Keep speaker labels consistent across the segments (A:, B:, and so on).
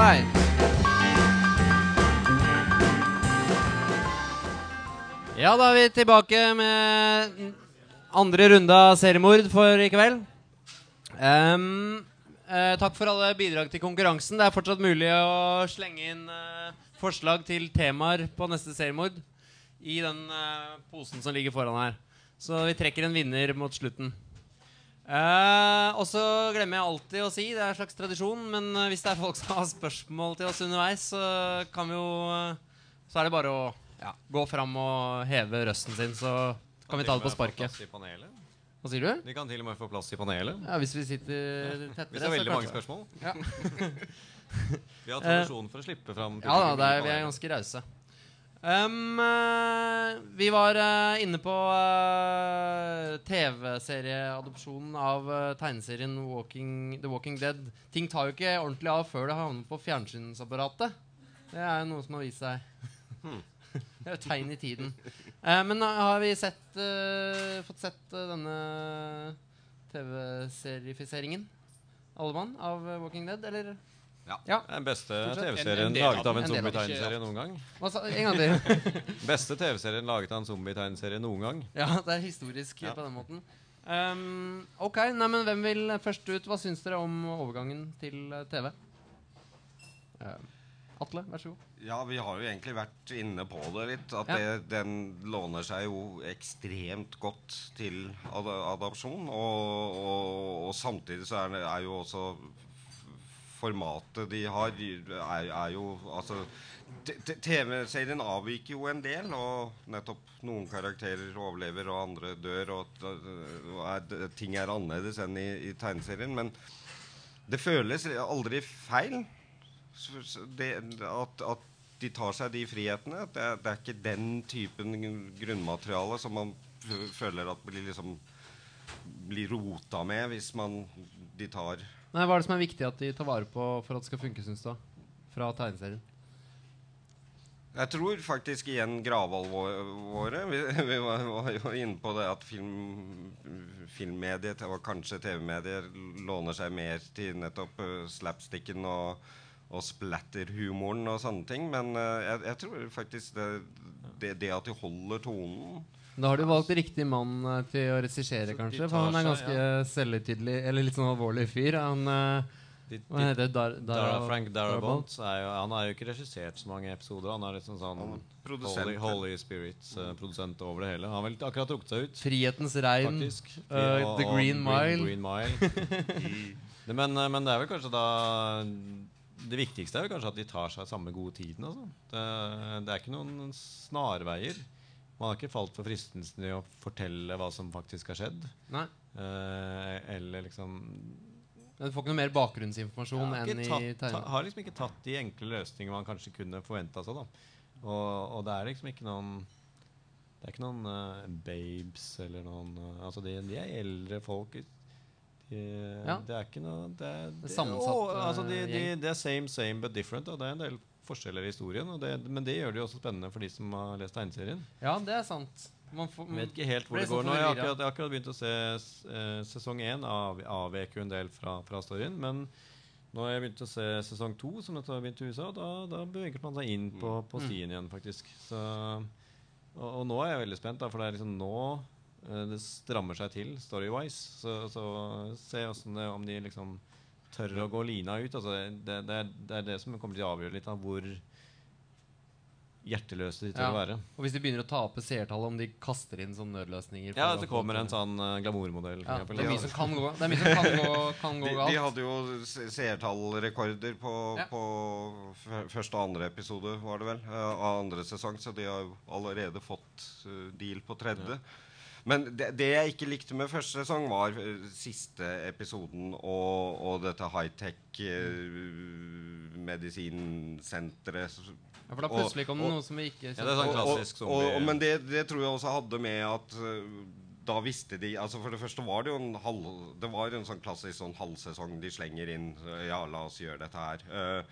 A: right. Ja, da er vi tilbake med andre runde av seriemord for i kveld. Um, uh, takk for alle bidrag til konkurransen. Det er fortsatt mulig å slenge inn uh, forslag til temaer på neste seriemord i den uh, posen som ligger foran her. Så vi trekker en vinner mot slutten. Eh, og så glemmer jeg alltid å si, det er en slags tradisjon, men eh, hvis det er folk som har spørsmål til oss underveis, så kan vi jo eh, Så er det bare å ja, gå fram og heve røsten sin, så kan vi ta det på sparket. Hva sier du?
B: De kan til og med få plass i panelet.
A: Ja, Hvis vi sitter tettere.
B: Hvis det er veldig mange spørsmål.
A: Ja.
B: Vi har tradisjon for å slippe fram
A: Ja da, er, vi er ganske rause. Um, eh, vi var uh, inne på uh, TV-serieadopsjonen av uh, tegneserien Walking, The Walking Dead. Ting tar jo ikke ordentlig av før det havner på fjernsynsapparatet. Det er jo noe som har vist seg. det er jo tegn i tiden. Men har vi sett, fått sett denne TV-serifiseringen? Alle mann av Walking Dead, eller?
B: Ja.
A: Ja.
B: Den beste TV-serien laget av en
A: En
B: zombie-tegneserie noen gang.
A: Hva sa, en gang til.
B: Beste TV-serien laget av en zombie-tegneserie noen gang.
A: Ja, det er historisk
B: Ja.
A: på den måten. Um, ok, nei, men Hvem vil først ut? Hva syns dere om overgangen til eh, TV? Uh, Atle, vær så god.
C: Ja, vi har jo egentlig vært inne på det litt. At
A: Ja.
C: det, den låner seg jo ekstremt godt til ad adopsjon. Og, og, og samtidig så er, det, er jo også formatet de har, er, er jo Altså TV-serien avviker jo en del, og nettopp noen karakterer overlever, og andre dør, og, og er, ting er annerledes enn i, i tegneserien. Men det føles aldri feil. Det, at, at de tar seg de frihetene. Det er, det er ikke den typen grunnmateriale som man føler at blir liksom blir rota med hvis man de tar
A: Nei, Hva er det som er viktig at de tar vare på for at det skal funke, syns du? Fra tegneserien.
C: Jeg tror faktisk igjen gravalvoret. Vi, vi var, var jo inne på det at film, filmmediet og kanskje TV-medier låner seg mer til nettopp uh, slapsticken og, og splatterhumoren og sånne ting. Men uh, jeg, jeg tror faktisk det, det, det at de holder tonen
A: Da har du valgt riktig mann eh, til å regissere, kanskje. For han er ganske selvhøytidelig, eller litt sånn alvorlig fyr. Han eh,
B: De,
A: Hva heter det? Dar, Dara,
B: Frank
A: Darabont?
B: Er jo, han har jo ikke regissert så mange episoder. Han er liksom sånn. Holy, Holy Spirits-produsent over det hele. Han har vel akkurat trukket seg ut.
A: Frihetens regn. eh, The
B: og
A: Green Mile.
B: Green Mile. det, men, eh, men det er vel kanskje da Det viktigste er vel kanskje at de tar seg samme gode tiden. Altså. Det, det er ikke noen snarveier. Man har ikke falt for fristelsen i å fortelle hva som faktisk har skjedd.
A: Nei.
B: Eh, eller liksom
A: Du får ikke noe mer bakgrunnsinformasjon enn i tegnet.
B: har liksom ikke tatt de enkle løsningene man kanskje kunne forventa seg. da og, og det er liksom ikke noen Det er ikke noen uh, babes eller noen uh, Altså de, de er eldre folk. De,
A: Ja.
B: Det er ikke noe Det er,
A: Det er sammensatt,
B: å, altså de,
A: eh,
B: de, det er same, same but different. Og Det er en del forskjeller i historien. Det, men det gjør det jo også spennende for de som har lest tegneserien.
A: Ja, det er sant. Man får,
B: man vet ikke helt hvor det,
A: det
B: går nå. Jeg har akkurat, akkurat begynt å se eh, sesong én. Av, avvek jo en del fra, fra storyen. Men nå har jeg begynt å se sesong to, som dette har begynt i USA. Da, da beveget man seg inn på, på
A: Mm.
B: stien igjen, faktisk. Så, og, og nå er jeg veldig spent, da, for det er liksom nå eh, det strammer seg til story-wise. Så, så se det, om de liksom tør å gå lina ut. Altså, det, det, er, det er det som kommer til å avgjøre litt av hvor hjerteløse de tør
A: Ja.
B: å være.
A: Og hvis de begynner å tape seertallet, om de kaster inn sånne nødløsninger
B: Ja, at det kommer en sånn uh, glamourmodell.
A: ja. Det er mye som kan gå, det er mye som kan gå, kan gå
C: De, de hadde jo seertallrekorder på,
A: Ja.
C: på første og andre episode, var det vel, eh, av andre sesong, så de har jo allerede fått eh, deal på tredje. Men det, det jeg ikke likte med første sesong, var eh, siste episoden og, og dette high-tech eh.
A: Ja, for da plutselig kom det noe som vi ikke
B: Ja, det er sånn klassisk
C: og, og, men det, det tror jeg også hadde med at uh, da visste de altså For det første var det jo en halv Det var en sånn klassisk sånn halvsesong de slenger inn. Ja, la oss gjøre dette her. Uh,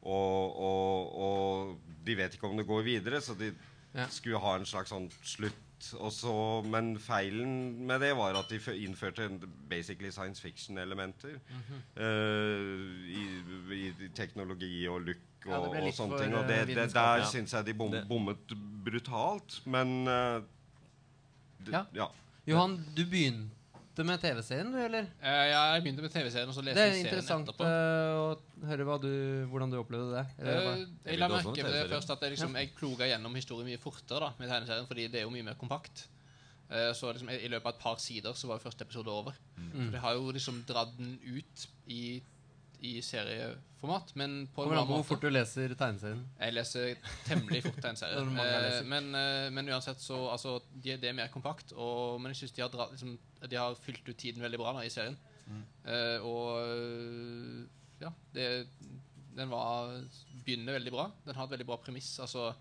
C: og, og, og de vet ikke om det går videre, så de
A: Ja.
C: skulle ha en slags sånn slutt. Og så, men feilen med det var at de innførte basically science fiction-elementer.
A: Mhm.
C: uh, i, i, teknologi og look og,
A: Ja, det
C: og sånne ting. Og det,
A: eh,
C: det, der
B: ja.
C: syns jeg de bom, bommet brutalt. Men uh,
A: Ja.
C: ja.
A: Johan, du begynte med TV-serien, du, eller?
D: Eh, ja, jeg begynte med TV-serien, og så leste
A: er
D: jeg serien etterpå.
A: Det er interessant å høre hva du, hvordan du opplevde det. Eller,
D: Eh, jeg la
B: liker
D: merke med det først at jeg, liksom, jeg kloga gjennom historien mye fortere da, med tegneserien, fordi det er jo mye mer kompakt. Eh, så liksom, i løpet av et par sider så var jo første episode over.
A: Mm.
D: Så det har jo liksom dratt den ut i, i serieformat, men på en
A: Kommer an på hvor fort du leser tegneserien.
D: Jeg leser temmelig fort tegneserier.
A: Er
D: Eh, men, eh, men uansett så altså, de, det er mer kompakt. Og, men jeg syns de, liksom, de har fylt ut tiden veldig bra da, i serien.
A: Mm.
D: Eh, og ja, det, den var begynner veldig bra. Den har et veldig bra premiss. Altså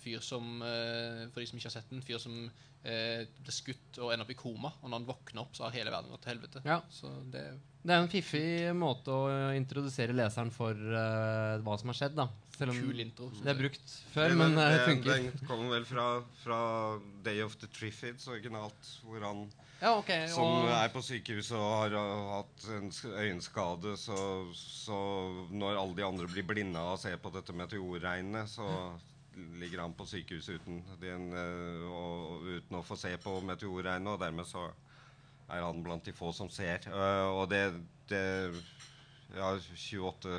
D: fyr som For de som ikke har sett den, fyr som blir ble skutt og ender opp i koma. Og når han våkner opp, så har hele verden gått til helvete.
A: Ja.
D: Så det
A: Det er jo en fiffig måte å introdusere leseren for uh, hva som har skjedd, da. Selv om
D: Kul intro.
A: det er brukt før, men men det
C: den,
A: funker.
C: den kommer vel fra, fra Day of the Triffids originalt, hvor han
A: Ja, okay,
C: som
A: Og,
C: er på sykehuset og har uh, hatt en øyenskade, så, så når alle de andre blir blinde av å se på dette meteorregnet, så ligger han på sykehuset uten, den, uh, og, uten å få se på meteorregnet, og dermed så er han blant de få som ser. Uh, og det, det Ja, 28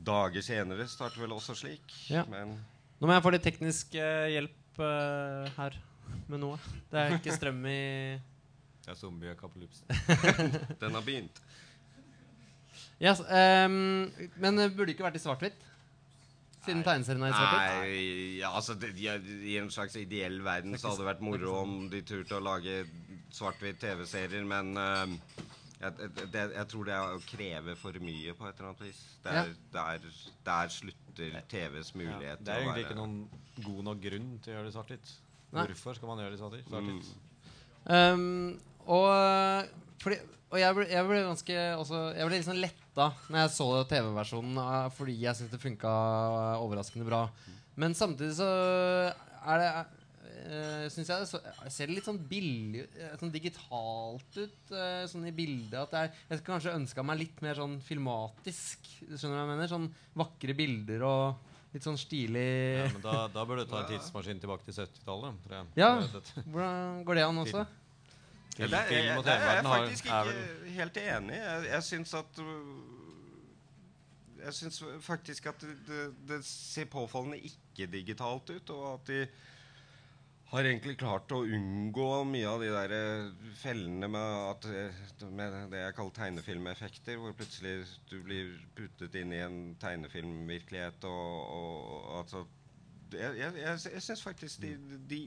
C: dager senere starter vel også slik.
A: Ja.
C: Men
A: nå må jeg få litt teknisk eh, hjelp eh, her med noe. Det er ikke strøm i
B: Det er zombie-akapolypse.
C: den har begynt.
A: Yes, um, Men det burde ikke vært i svart-hvitt? Siden tegneserien har?
C: Nei, ja, altså det, ja, I en slags ideell verden så hadde det vært moro om de turte å lage svart-hvitt TV-serier, men uh, jeg, det, jeg tror det er å kreve for mye på et eller annet vis. Der, der, der slutter TVs
B: Ja, det er egentlig ikke noen god nok grunn til å gjøre det svart-hvitt. Hvorfor skal man gjøre det svart-hvitt? svart-hvitt?
A: Um, og, og jeg ble, jeg ble ganske også, Jeg ble liksom sånn letta når jeg så TV-versjonen, uh, fordi jeg syns det funka uh, overraskende bra. Men samtidig så er det uh, synes jeg det så, ser det litt sånn billig Sånn digitalt ut uh, Sånn i bildet. At er, jeg skulle kanskje ønska meg litt mer sånn filmatisk. Skjønner du hva jeg mener? Sånn vakre bilder og litt sånn stilig
B: Ja, men da, da bør du ta en tidsmaskin tilbake til 70-tallet. tror jeg.
A: Ja. Hvordan går det an også?
C: Ja,
B: Film,
C: det er,
B: film
C: jeg,
B: og
C: er jeg faktisk ikke helt enig. Jeg, jeg syns at Jeg syns faktisk at det, det, det ser påfallende ikke-digitalt ut, og at de har egentlig klart å unngå mye av de der eh, fellene med, at, eh, med det jeg kaller tegnefilmeffekter, hvor plutselig du blir puttet inn i en tegnefilmvirkelighet og, og altså Jeg, jeg, jeg, syns faktisk de, de,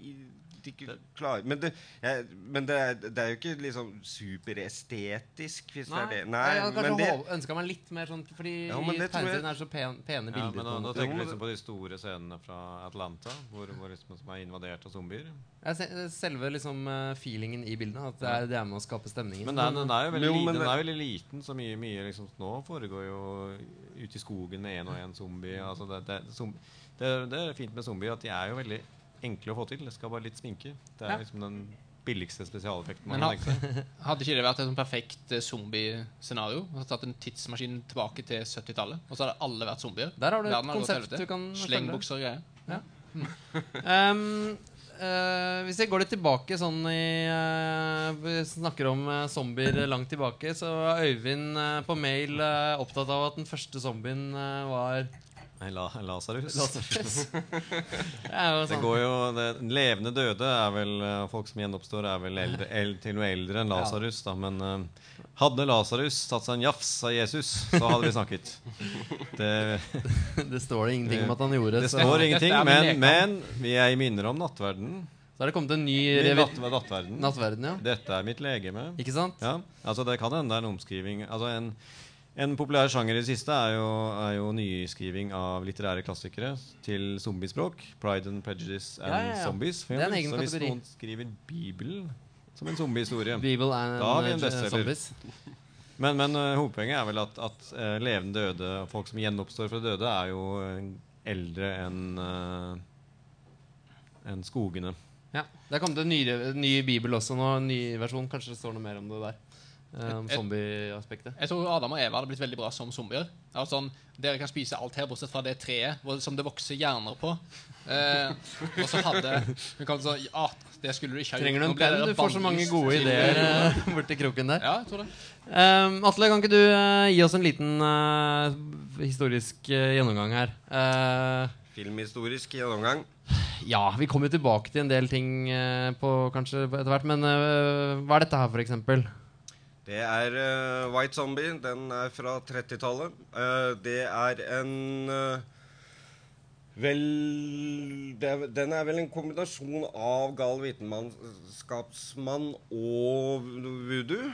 C: de ikke klarer Men, det, jeg, men det, er, det er jo ikke liksom superestetisk, hvis det er det. Nei,
A: jeg hadde kanskje ønska meg litt mer sånn Fordi
C: Ja, men jeg-
A: tegneserien er så pen, pene
B: Ja,
A: bilder.
B: men
A: på
B: nå, nå tenker
C: vi
B: liksom på de store scenene fra Atlanta, hvor, hvor liksom, som er invadert av zombier.
A: Selve liksom eh, feelingen i bildene. At det er, det er med å skape stemningen.
B: Men den, den er jo veldig,
C: Jo, men
B: den er veldig liten, så mye, mye liksom, Nå foregår jo ute i skogen med én og én zombie. Altså det, det, det, det er fint med zombier at de er jo veldig enkle å få til. Det skal bare litt sminke. Det er
A: Ja.
B: liksom den billigste spesialeffekten man kan tenke seg.
D: Hadde ikke det vært et sånn perfekt eh, zombiescenario? Tatt en tidsmaskin tilbake til 70-tallet, og så hadde alle vært zombier?
A: Der har du et konsept du kan.
D: Slengbukser og greier.
A: Um, eh, hvis jeg går litt tilbake sånn i uh, Vi snakker om uh, zombier langt tilbake, så er Øyvind på mail opptatt av at den første zombien var
B: la, Lasarus.
A: Det sånn
B: går jo, det, levende døde er vel Folk som gjenoppstår, er vel eldre, eldre, til og eldre enn Lasarus. da, Men hadde Lasarus tatt seg en jafs av Jesus, så hadde vi snakket. Det,
A: Det står det ingenting om at han gjorde.
B: det
A: så,
B: står ingenting,
D: er
B: men, men vi er i minner om nattverden.
A: så har det kommet en ny
B: natt, nattverden.
A: Nattverden, ja.
B: Dette er mitt legeme.
A: Ikke sant?
B: Ja, altså Det kan hende det er en omskriving Altså En, en populær sjanger i det siste er jo, er jo nyskriving av litterære klassikere til zombiespråk. Pride and Prejudice and
A: Ja, ja, ja.
B: Zombies. for
A: Det er en egen
B: Så hvis
A: kategori.
B: noen skriver Bibelen som en zombiehistorie Da har vi en
A: eh,
B: bestselger. Men, men uh, hovedpoenget er vel at, at uh, levende døde, og folk som gjenoppstår fra døde, er jo eh, eldre enn uh, enn skogene.
A: Ja. Det er kommet en ny, ny bibel også nå, en ny versjon. Kanskje det står noe mer om det der. Eh,
D: Et-
A: zombieaspektet.
D: Jeg tror Adam og Eva hadde blitt veldig bra som zombier. Altså, sånn, dere kan spise alt her, bortsett fra det treet hvor, som det vokser hjerner på. Eh, og så hadde Hun kom sånn Ja, det skulle du ikke ha gjort.
A: Trenger du en penn? Du får så mange gode ideer eh, borti kroken der.
D: Ja, jeg tror det.
A: Um, Atle, kan ikke du uh, gi oss en liten uh, historisk uh, gjennomgang her? Eh,
C: Filmhistorisk gjennomgang.
A: ja, vi kommer jo tilbake til en del ting på kanskje etter hvert, men hva er dette her, for eksempel?
C: Det er uh, White Zombie. Den er fra 30-tallet. Uh, det er en uh, Vel det er, Den er vel en kombinasjon av gal vitenskapsmann og voodoo,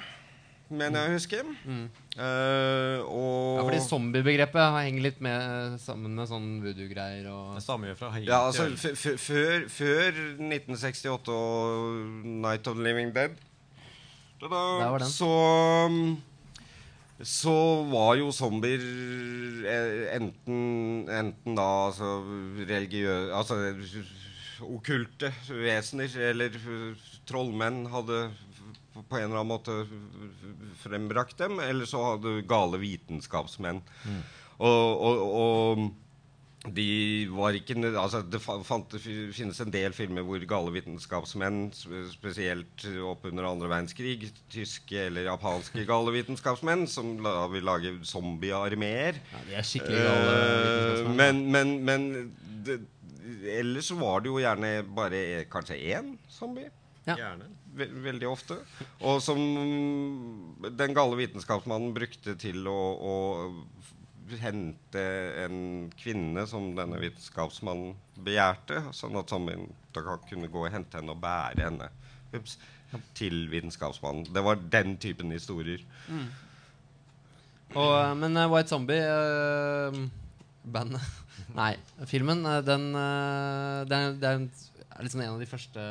C: mener jeg å huske. Eh, og
A: Ja, fordi zombiebegrepet henger litt med eh, sammen med sånn voodoo-greier og
B: Det stammer jo fra Haiti.
C: Ja, altså f f før, før 1968 og Night of the Living Dead da. Så Så var jo zombier eh, enten, enten da altså religiøse Altså okkulte vesener eller eh, trollmenn hadde på en eller annen måte frembrakt dem, eller så hadde gale vitenskapsmenn. Og, og, og de var ikke altså Det fant, det finnes en del filmer hvor gale vitenskapsmenn, spesielt oppunder andre verdenskrig, tyske eller japanske gale vitenskapsmenn, som la, vil lage zombiearmeer.
A: ja, De er skikkelig gale. Vitenskapsmenn.
C: men men, men det, ellers var det jo gjerne bare e- kanskje én zombie.
A: Ja.
B: Gjerne.
C: Veldig ofte. Og som den gale vitenskapsmannen brukte til å, å hente en kvinne som denne vitenskapsmannen begjærte, sånn at zombien kunne gå og hente henne og bære henne ups, til vitenskapsmannen. Det var den typen historier.
A: Og, eh, men uh, White Zombie uh, Bandet Nei, filmen, den uh, den, er, er, liksom en av de første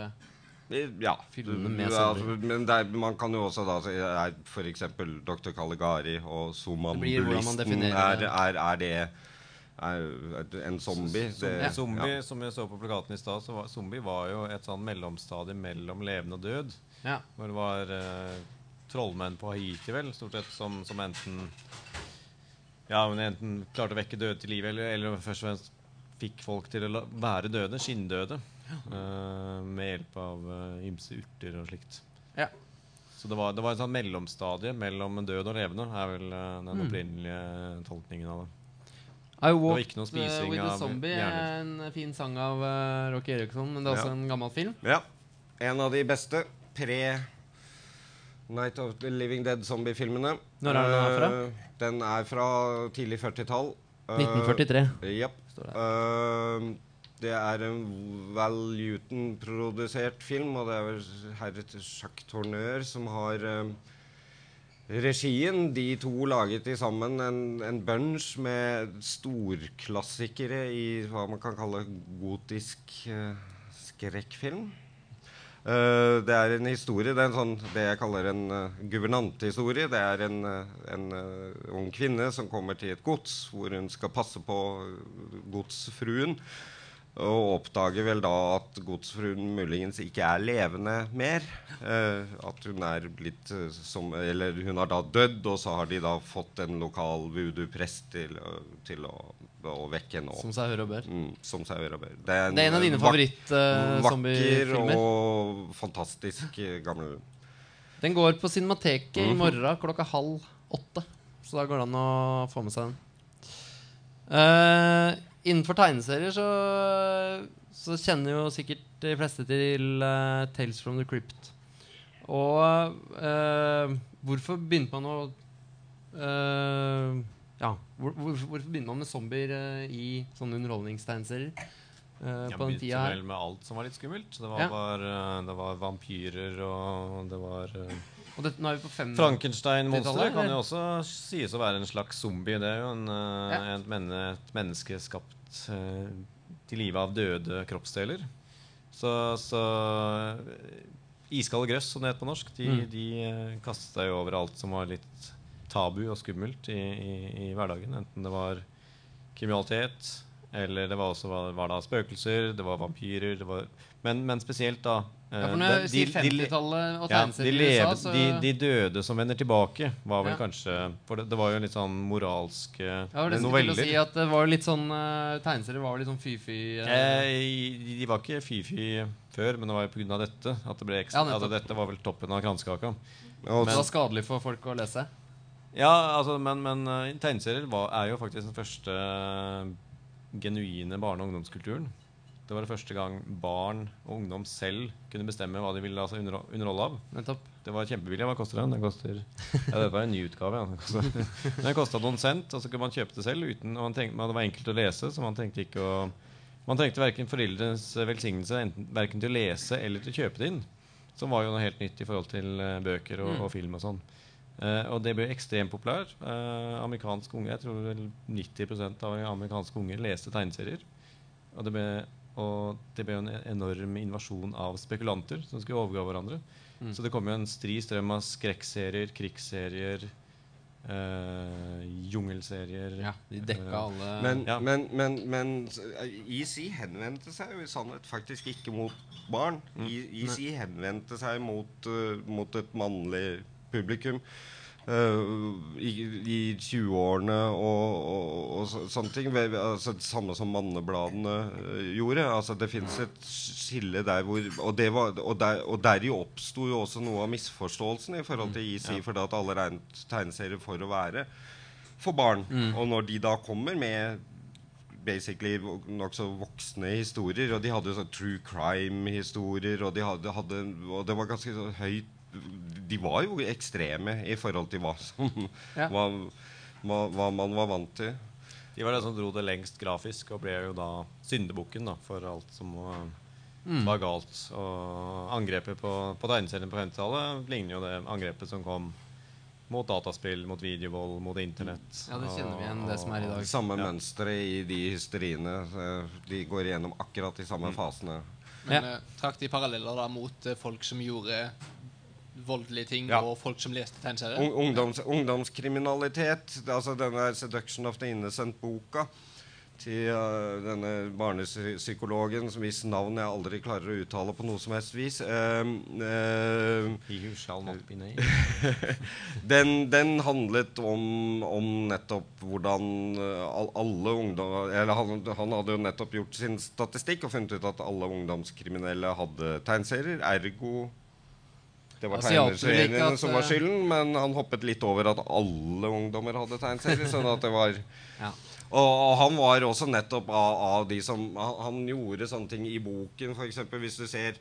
C: Ja.
A: Med
C: Ja, altså, men det er, man kan jo også da si er f.eks. Dr. Caligari og somambulisten. Er,
A: det.
C: er, er det er, er en zombie? Det,
A: Ja.
B: Zombie, som jeg så på plakaten i stad, så var zombie var jo et sånn mellomstadie mellom levende og død.
A: Ja.
B: Hvor det var eh, trollmenn på Haiti, vel, stort sett, som, som enten Ja, men enten klarte å vekke døde til live, eller, eller først og fremst fikk folk til å la, være døde, skinndøde, eh, med hjelp av uh, ymse urter og slikt.
A: Ja.
B: Så det var, det var en sånn mellomstadie mellom død og levende, er vel eh, den
A: Mm.
B: opprinnelige tolkningen av det.
A: I
B: var
A: Walked
B: spising
A: with a Zombie er en fin sang av uh, Rocky Eriksson, men det er også
C: Ja.
A: en gammel film.
C: Ja. En av de beste pre Night of the Living Dead-zombiefilmene.
A: Når er den her fra?
C: Eh, Den er fra tidlig 40-tall. Eh,
A: 1943.
C: Japp.
A: Det.
C: Er en Val Newton-produsert film, og det er vel heretter Jacques Tourneur som har um, regien. De to laget til sammen en, en bunch med storklassikere i hva man kan kalle gotisk uh, skrekkfilm. Uh, det er en historie, det er en sånn, det jeg kaller en uh, guvernantehistorie. Det er en, uh, en ung kvinne som kommer til et gods hvor hun skal passe på godsfruen. Og oppdager vel da at godsfruen muligens ikke er levende mer. Eh, at hun er blitt eh, som Eller hun har da dødd, og så har de da fått en lokal voodoo-prest til, å- til å, å vekke henne opp.
A: Som seg hør og bør.
C: Mm, som seg hør og bør. Det er
A: Det er en av dine
C: favoritt-zombiefilmer.
A: Uh,
C: Vakker og fantastisk eh, gammel
A: Den går på Cinemateket i
C: Mhm.
A: morgen klokka halv åtte. Så da går det an å få med seg den. Eh, innenfor tegneserier så, så kjenner jo sikkert de fleste til uh, Tales from the Crypt. Og uh, hvorfor begynte man å uh, Ja, hvor, hvorfor, hvorfor begynte man med zombier i sånne underholdningstegneserier? Uh,
B: Jeg
A: på den
B: begynte vel med alt som var litt skummelt. Det var,
A: Ja.
B: var, det var vampyrer, og det var
A: det, er
B: Frankenstein-monsteret kan jo også sies å være en slags zombie. Det er jo en, eh,
A: Ja.
B: et, menne, et menneske skapt uh, til live av døde kroppsdeler. Så, så eh, Iskalde grøss, som det heter på norsk, de,
A: Mm.
B: de uh, kastet seg jo over alt som var litt tabu og skummelt i, i, i hverdagen. Enten det var kriminalitet, eller det var også var, var spøkelser, det var vampyrer det var, men, men spesielt da
A: Ja, for når jeg
B: de- de-
A: 50-tallet og
B: ja,
A: i USA, så
B: de, de døde som vender tilbake, var vel
A: Ja.
B: kanskje For det, det var jo litt sånn moralske
A: ja, var nesten til å
B: noveller.
A: si at det var litt sånn uh, Tegneserier var litt sånn fy-fy. eh,
B: Eh, de var ikke fy-fy før, men det var jo pga. dette at det ble ekstra.
A: Ja,
B: at dette var vel toppen av kransekaka.
C: Men,
A: det var skadelig for folk å lese.
B: Ja, altså, men, men eh, tegneserier var, er jo faktisk den første eh, genuine barne- og ungdomskulturen. Det var det første gang barn og ungdom selv kunne bestemme hva de ville la seg underho- underholde av.
A: Nettopp.
B: Det var kjempebillig. Hva koster den? Den koster Ja, det var en ny utgave. Ja. Den kosta noen cent, og så kunne man kjøpe det selv. Uten, og man tenkte, det var enkelt å lese, så man trengte ikke å Man trengte verken foreldrenes velsignelse enten, verken til å lese eller til å kjøpe det inn. Som var jo noe helt nytt i forhold til eh, bøker og,
A: Mm.
B: og film og sånn. Eh, og det ble ekstremt populært. Eh, amerikanske unge, Jeg tror vel 90% av amerikanske unger leste tegneserier. Og det ble, og det ble jo en enorm invasjon av spekulanter som skulle overgå hverandre.
A: Mm.
B: Så det kom jo en stri strøm av skrekkserier, krigsserier, øh, jungelserier
A: Ja, de dekka
B: øh,
A: alle
C: Men,
B: Ja.
C: men, men, men EC henvendte seg jo i sannhet faktisk ikke mot barn. Mm. EC henvendte seg mot, uh, mot et mannlig publikum. Eh, I, i 20-årene og, og, og sånne ting. Altså, det samme som mannebladene eh, gjorde. Altså, det fins et skille der hvor Og, det var, og, der, og deri oppsto jo også noe av misforståelsen i forhold til EC,
B: Ja.
C: fordi at alle regnet tegneserier for å være for barn. Og når de da kommer med basically nokså voksne historier, og de hadde sånn true crime-historier, og de hadde, hadde Og det var ganske høyt De var jo ekstreme i forhold til hva som
A: Ja.
C: hva, hva, hva man var vant til.
B: De var det som dro det lengst grafisk, og ble jo da syndebukken da, for alt som var,
A: Mm.
B: var galt. Og angrepet på, på tegneserien på 50-tallet ligner jo det angrepet som kom mot dataspill, mot videovold, mot internett.
A: Ja, det kjenner vi igjen, det som er i dag.
C: Samme
B: Ja.
C: mønstre i de hysteriene. De går igjennom akkurat de
B: Mm.
C: samme fasene.
D: Men
A: Ja.
D: eh, trakk de paralleller da mot eh, folk som gjorde voldelige ting,
C: Ja.
D: og folk som leste tegneserier?
C: Un ungdoms, ungdomskriminalitet. Altså denne 'Seduction of the Innocent'-boka til uh, denne barnepsykologen som hvis navn jeg aldri klarer å uttale på noe som helst vis.
B: Uh, uh, shall not be
C: den, den handlet om, om nettopp hvordan uh, alle ungdom Eller han, han hadde jo nettopp gjort sin statistikk og funnet ut at alle ungdomskriminelle hadde tegneserier. Ergo det var
A: Altså,
C: tegneseriene som var
A: uh,
C: skylden, men han hoppet litt over at alle ungdommer hadde tegneserier. sånn at det var
A: Ja.
C: og, og han var også nettopp av, av de som han, han gjorde sånne ting i boken, f.eks. hvis du ser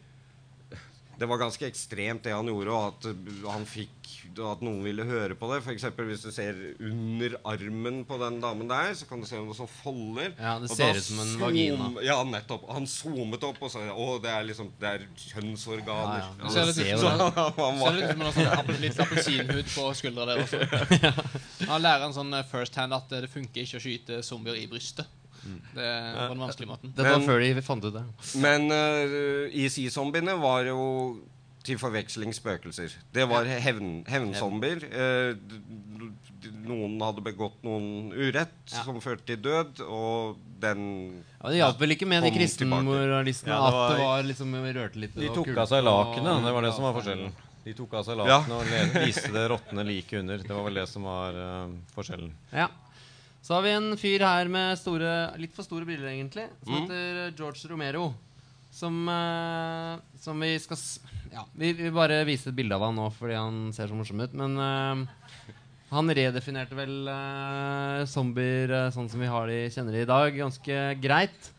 C: Det var ganske ekstremt det han gjorde, og at uh, han fikk At noen ville høre på det. F.eks. hvis du ser under armen på den damen der, så kan du se noe som folder.
A: Ja, det ser ut som en vagina.
C: Ja, nettopp. Han zoomet opp og sa Å, det er liksom Det er kjønnsorganer.
A: Ja, ja.
D: Ser litt ut som en sånn litt appelsinhud på skuldra der også. Han lærer en sånn eh, first hand at eh, det funker ikke å skyte zombier i brystet. Det var den vanskelige måten.
A: Det var før de fant ut det.
C: Men uh, IC-zombiene var jo til forveksling spøkelser. Det var hevn, hevnzombier. Eh, d- d- noen hadde begått noen urett
A: Ja.
C: som førte til død, og den
A: Ja, Det hjalp vel ikke med de kristenmoralistene
B: Ja,
A: at det
B: var-
A: var liksom rørte litt
B: De tok av seg lakenet. Det var det som var forskjellen. De tok av seg
C: Ja.
B: og viste det råtne liket under. Det var vel det som var uh, forskjellen.
A: Ja. Så har vi en fyr her med store, litt for store briller, egentlig, som
C: Mm.
A: heter George Romero. Som, uh, som vi skal Ja, vi vil bare vise et bilde av han nå fordi han ser så morsom ut. Men uh, han redefinerte vel uh, zombier eh, sånn som vi har de, kjenner de i dag, ganske greit.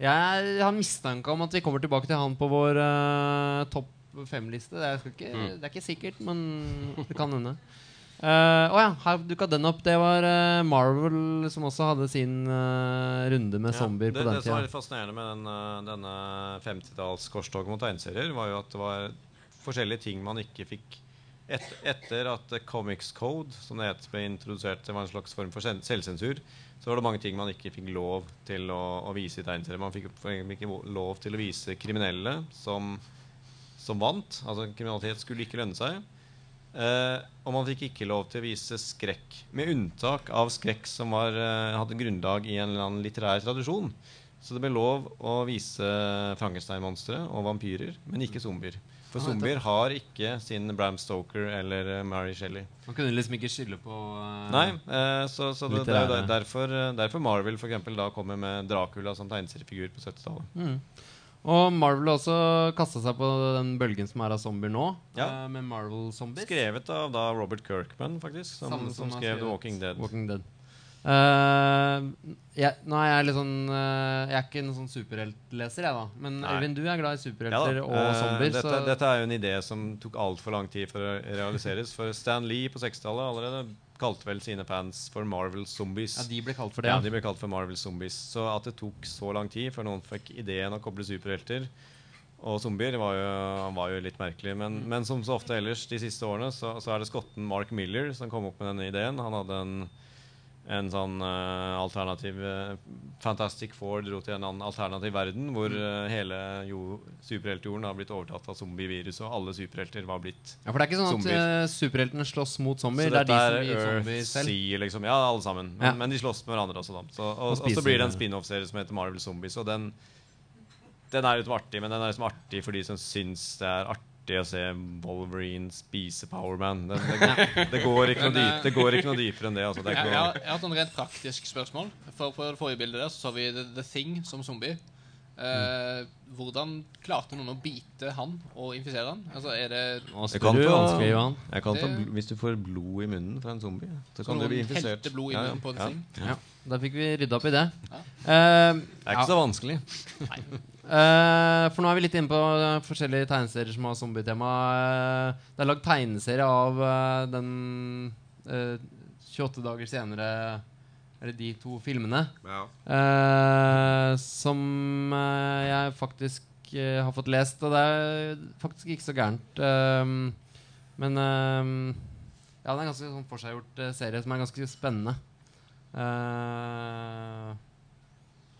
A: Jeg har mistanke om at vi kommer tilbake til han på vår eh, topp fem-liste. Det,
C: Mm.
A: det er ikke sikkert, men det kan hende. Å ja, her dukka den opp. Det var uh, Marvel som også hadde sin uh, runde med zombier
B: det,
A: på den
B: det som var litt fascinerende med den, eh, denne 50-tallskorstoget mot tegneserier, var jo at det var forskjellige ting man ikke fikk et, Etter at eh, Comics Code, som det het, ble introdusert, det var en slags form for selvsensur, så var det mange ting man ikke fikk lov til å, å vise i tegneserier. Man fikk ikke lov til å vise kriminelle som, som vant. Altså kriminalitet skulle ikke lønne seg. Eh, og man fikk ikke lov til å vise skrekk, med unntak av skrekk som var, eh, hadde grunnlag i en eller annen litterær tradisjon. Så det ble lov å vise Frankenstein-monstre og vampyrer, men ikke zombier. For
A: Ah,
B: zombier har ikke sin Bram Stoker eller eh, Mary Shelley.
A: Man kunne liksom ikke skylde på
B: Nei, så, så det, det er jo derfor, derfor Marvel for eksempel, da kommer med Dracula som tegneseriefigur på 70-tallet.
A: Mm. Og Marvel har også kasta seg på den bølgen som er av zombier nå,
B: Ja.
A: Uh, med Marvel-zombies.
B: Skrevet av da Robert Kirkman, faktisk, som, som,
A: som
B: skrev The Walking Dead.
A: Walking Dead. Uh, jeg, nå er jeg litt sånn uh, Jeg er ikke en sånn superheltleser, jeg, da. Men
B: Nei.
A: Øyvind, du er glad i
B: Ja
A: superhelter og
B: Eh,
A: zombier.
B: dette, dette er jo en idé som tok altfor lang tid for å realiseres. For Stan Lee på 60-tallet allerede kalte vel sine fans for Marvel Zombies.
A: ja, de ble kalt for det.
B: Ja, de ble kalt for Marvel Zombies. Så at det tok så lang tid før noen fikk ideen å koble superhelter og zombier, var jo, var jo litt merkelig. Men,
A: Mm.
B: men som så ofte ellers de siste årene, så, så er det skotten Mark Miller som kom opp med denne ideen. Han hadde en, en sånn uh, alternativ uh, Fantastic Four dro til en annen alternativ verden hvor eh, hele jo, superheltjorden har blitt overtatt av zombievirus, og alle superhelter var blitt zombier.
A: Ja, For det er ikke sånn
B: Zombier.
A: at superheltene slåss mot zombier.
B: så
A: Det er de som
B: gir
A: blir zombier selv.
B: Sea, liksom. Ja, alle sammen. Men,
A: Ja.
B: men de slåss med hverandre også, da. Så, og,
A: Og
B: og så blir det en spin-off-serie som heter Marvel Zombies. Og den, den er liksom artig, men den er liksom artig for de som syns det er artig å se Wolverine spise Powerman. Det, det, går- det, går ikke noe dyp, det går ikke noe dypere enn det. Altså. det er
D: Jeg,
B: ikke
D: har,
B: noe,
D: jeg har et rent praktisk spørsmål. For På det forrige bildet der så, så vi The, The Thing som zombie. Eh, hvordan klarte noen å bite han og infisere han? Altså, er det
A: jeg
B: kan
A: du
B: få-
A: Johan.
B: jeg kan få, hvis du får blod i munnen fra en zombie, så
D: Så
B: kan du bli infisert.
D: blod i
B: Ja, ja,
D: på The
B: ja.
D: Thing?
A: Ja, Da fikk vi rydda opp i det.
D: Ja.
A: Eh,
B: Det er ikke så vanskelig.
A: Eh, for nå er vi litt inne på eh, forskjellige tegneserier som har zombietema. Uh, det er lagd tegneserie av uh, den eh, 28 dager senere Eller de to filmene.
C: Ja.
A: som jeg faktisk har fått lest, og det er faktisk ikke så gærent. Men ja, det er en ganske sånn forseggjort serie som er ganske spennende. Eh,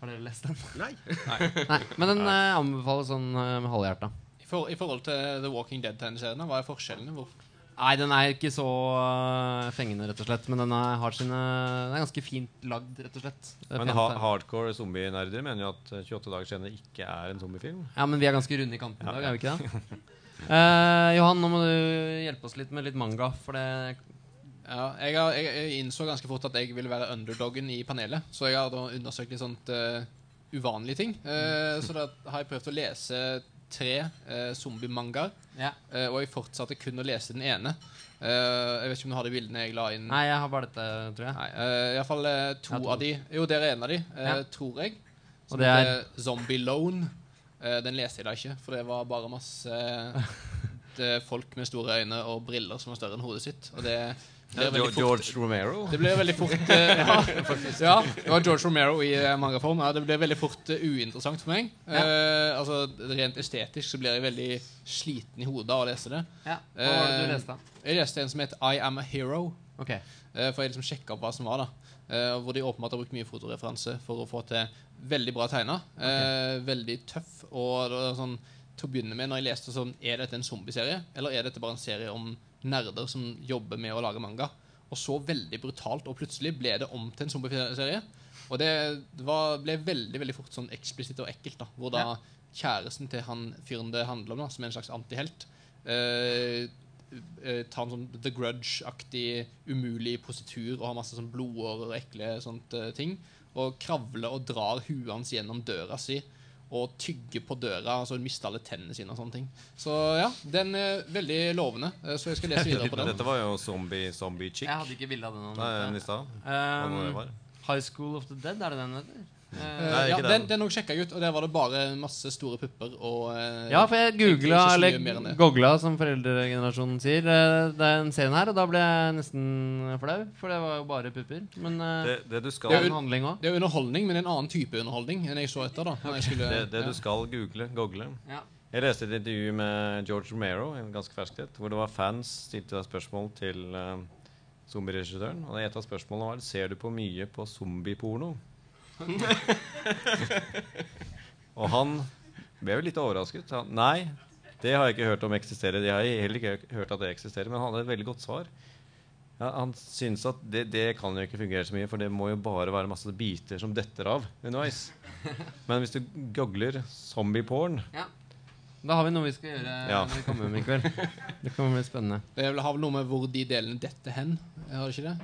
A: har dere lest den?
C: Nei.
A: Nei, men den eh, anbefales sånn eh, med halvhjerta.
D: I, for, I forhold til The Walking Dead-tegneseriene, hva er forskjellene? Hvor,
A: Nei, den er ikke så eh, fengende, rett og slett. Men den er, har sine Den er ganske fint lagd, rett og slett.
B: Men
A: pent,
B: ha,
A: det.
B: hardcore zombie-nerder mener jo at eh, 28 dager senere ikke er en zombiefilm.
A: Ja, men vi er ganske runde i kanten i
B: Ja,
A: dag, er vi ikke det? Eh, Johan, nå må du hjelpe oss litt med litt manga, for det
D: ja, jeg, har, jeg, jeg innså ganske fort at jeg ville være underdoggen i panelet, så jeg har da undersøkt litt sånt uh, uvanlige ting. Eh, så da har jeg prøvd å lese tre uh, zombie-mangaer,
A: ja.
D: uh, og jeg fortsatte kun å lese den ene. Jeg vet ikke om du har de bildene jeg la inn.
A: Nei, jeg har bare dette, tror jeg.
D: Nei, uh, fall uh, to av de. Jo, der er en av de,
A: Ja.
D: tror jeg.
A: Og det er-
D: Zombie. Eh, den leste jeg da ikke, for det var bare masse folk med store øyne og briller som var større enn hodet sitt. Og det
B: George Romero.
D: det ble veldig fort eh, ja, ja, det var George Romero i uh, mangaform. Ja, det ble veldig fort eh, uinteressant for meg. Eh, altså Rent estetisk så blir jeg veldig sliten i hodet av å lese det.
A: Ja. Hva var det
D: Eh,
A: du leste?
D: Jeg leste en som het I Am a Hero.
A: Okay.
D: Uh, For jeg liksom sjekka opp hva som var. da Uh, Hvor de åpenbart har brukt mye fotoreferanse for å få til veldig bra tegna. Eh, veldig tøff. Og sånn til å begynne med, når jeg leste sånn Er dette en zombieserie, eller er dette bare en serie om nerder som jobber med å lage manga? Og så veldig brutalt, og plutselig ble det om til en zombieserie. Og det var, ble veldig veldig fort sånn eksplisitt og ekkelt. da Hvor da
A: Ja.
D: kjæresten til han fyren det handler om, da som er en slags antihelt, eh, eh, tar en sånn The Grudge-aktig umulig positur og har masse sånn blodårer og ekle sånt eh, ting. Og kravler og drar huet hans gjennom døra si og tygge på døra, altså hun mista alle tennene sine og sånne ting. Så ja, den er veldig lovende. eh, Så jeg skal lese videre på den.
B: Dette var jo zombie, zombie chick.
A: Jeg hadde ikke bilde av den.
B: Nei,
A: Um. High School of the Dead, er det den heter?
B: Nei,
D: ja, den,
B: den.
D: også sjekka jeg ut, og der var det bare masse store pupper og uh,
A: Ja, for jeg googla, eller
D: det.
A: gogla, som foreldregenerasjonen sier, eh, den serien her, og da ble jeg nesten flau, for det var jo bare pupper. Men uh,
B: Det, det du skal
A: det er en handling også.
D: Det er underholdning, men en annen type underholdning enn jeg så etter. da okay. skulle,
B: det, det
D: ja.
B: du skal google, gogle.
A: Ja.
B: Jeg leste et intervju med George Romero, en ganske ferskt et, hvor det var fans stilte spørsmål til uh, zombieregissøren. Og et av spørsmålene var Ser du på mye på zombieporno. Og han ble jo litt overrasket. Han, Nei, det har jeg ikke hørt om eksisterer. Jeg har heller ikke hørt at det eksisterer, men han hadde et veldig godt svar. Ja, han syns at det, det kan jo ikke fungere så mye, for det må jo bare være masse biter som detter av underveis. Men hvis du googler 'zombie porn'
A: Da har vi noe vi skal gjøre
B: Ja.
A: når vi kommer hjem i kveld. Det kommer bli spennende.
D: Det har vel noe med hvor de delene detter hen. Har det ikke det?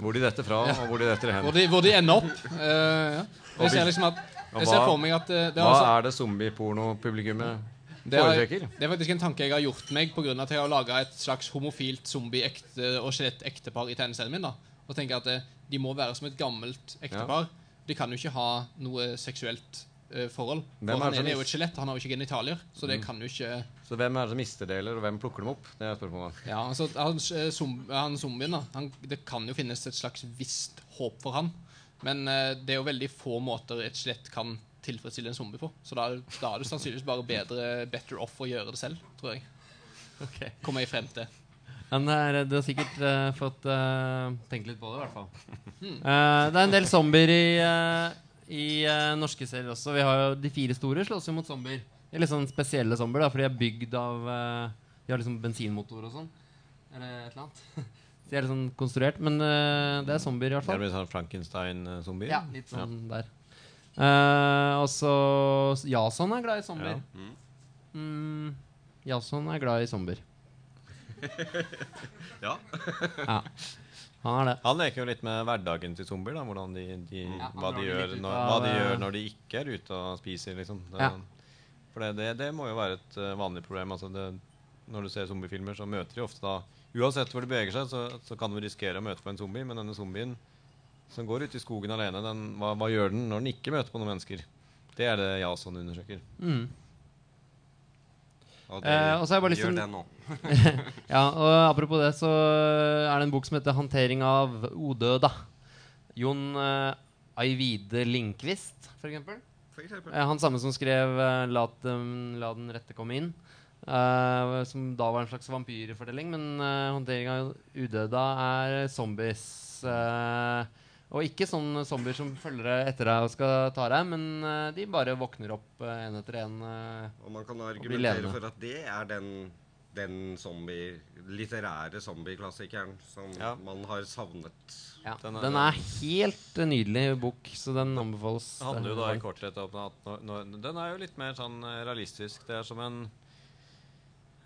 B: Hvor de detter fra, og hvor de detter hen.
D: Hvor de, hvor de ender opp. Uh, ja. Jeg ser liksom at Jeg ser for meg at eh, det er,
B: Hva
D: altså,
B: er det zombiepornopublikummet
D: det, er, det er faktisk en tanke jeg har gjort meg pga. at jeg har laga et slags homofilt zombie-ekte og skjelett-ektepar i tegneserien min. da Og tenker at eh, De må være som et gammelt ektepar. De kan jo ikke ha noe seksuelt forhold.
B: Hvem
D: For
B: er
D: han ene er jo et skjelett, han har jo ikke genitalier. Så det kan jo ikke
B: Så hvem er det som mister deler, og hvem plukker dem opp? Det er spørsmålet.
D: Ja, altså han, som, zom, han zombien da han, Det kan jo finnes et slags visst håp for han Men uh, det er jo veldig få måter et skjelett kan tilfredsstille en zombie på Så da, da er det sannsynligvis bare bedre Better off å gjøre det selv, tror jeg Kommer jeg frem til
A: Men det er, du har sikkert uh, fått uh, tenkt litt på det, i hvert fall. Uh, det er en del zombier i, eh, i uh, norske serier også. Vi har jo De fire store slåss jo mot zombier. Det er litt sånn spesielle zombier, da, for de er bygd av uh, De har liksom bensinmotor og sånn. Eller et eller annet. De er litt sånn konstruert. Men uh, det er zombier, i hvert fall.
B: Det
A: er
B: litt sånn Frankenstein-zombier.
A: Ja, litt sånn der. Uh, og så Jason er glad i zombier.
B: Ja.
A: Mm, Jason er glad i zombier.
C: Ja.
A: Ja. Han er det.
B: Han leker jo litt med hverdagen til zombier. da de, de,
A: Ja,
B: hva, de gjør når, hva de gjør når de ikke er ute og spiser. liksom det,
A: Ja.
B: For det, det, det må jo være et eh, vanlig problem. Altså det, når du ser zombiefilmer, så møter de ofte da Uansett hvor de beveger seg, så, så kan du risikere å møte på en zombie. Men denne zombien som går ut i skogen alene, den, hva, hva gjør den når den ikke møter på noen mennesker? Det er det Jason undersøker.
A: Mm.
C: Og
A: Eh, og så har jeg bare lyst til-
C: gjør det nå.
A: Ja, og Apropos det, så er det en bok som heter 'Håndtering av odøda'. Jon eh, Ayvide Lindqvist, for eksempel.
C: For eksempel.
A: Eh, han samme som skrev eh, la, dem, 'La den rette komme inn'. eh, som da var en slags vampyrfortelling. Men uh, 'Håndtering av udøda' er zombies. eh, og ikke sånne zombier som følger etter deg og skal ta deg, men uh, de bare våkner opp uh, en etter en. Uh,
C: Og man kan argumentere for at det er den, den zombie, litterære zombieklassikeren som
B: Ja.
C: man har savnet.
A: Ja,
B: Den
A: den
B: er-
A: er, helt nydelig bok, så den anbefales.
B: Det handler jo da i korthet om at når, når, Den er jo litt mer sånn realistisk. Det er som en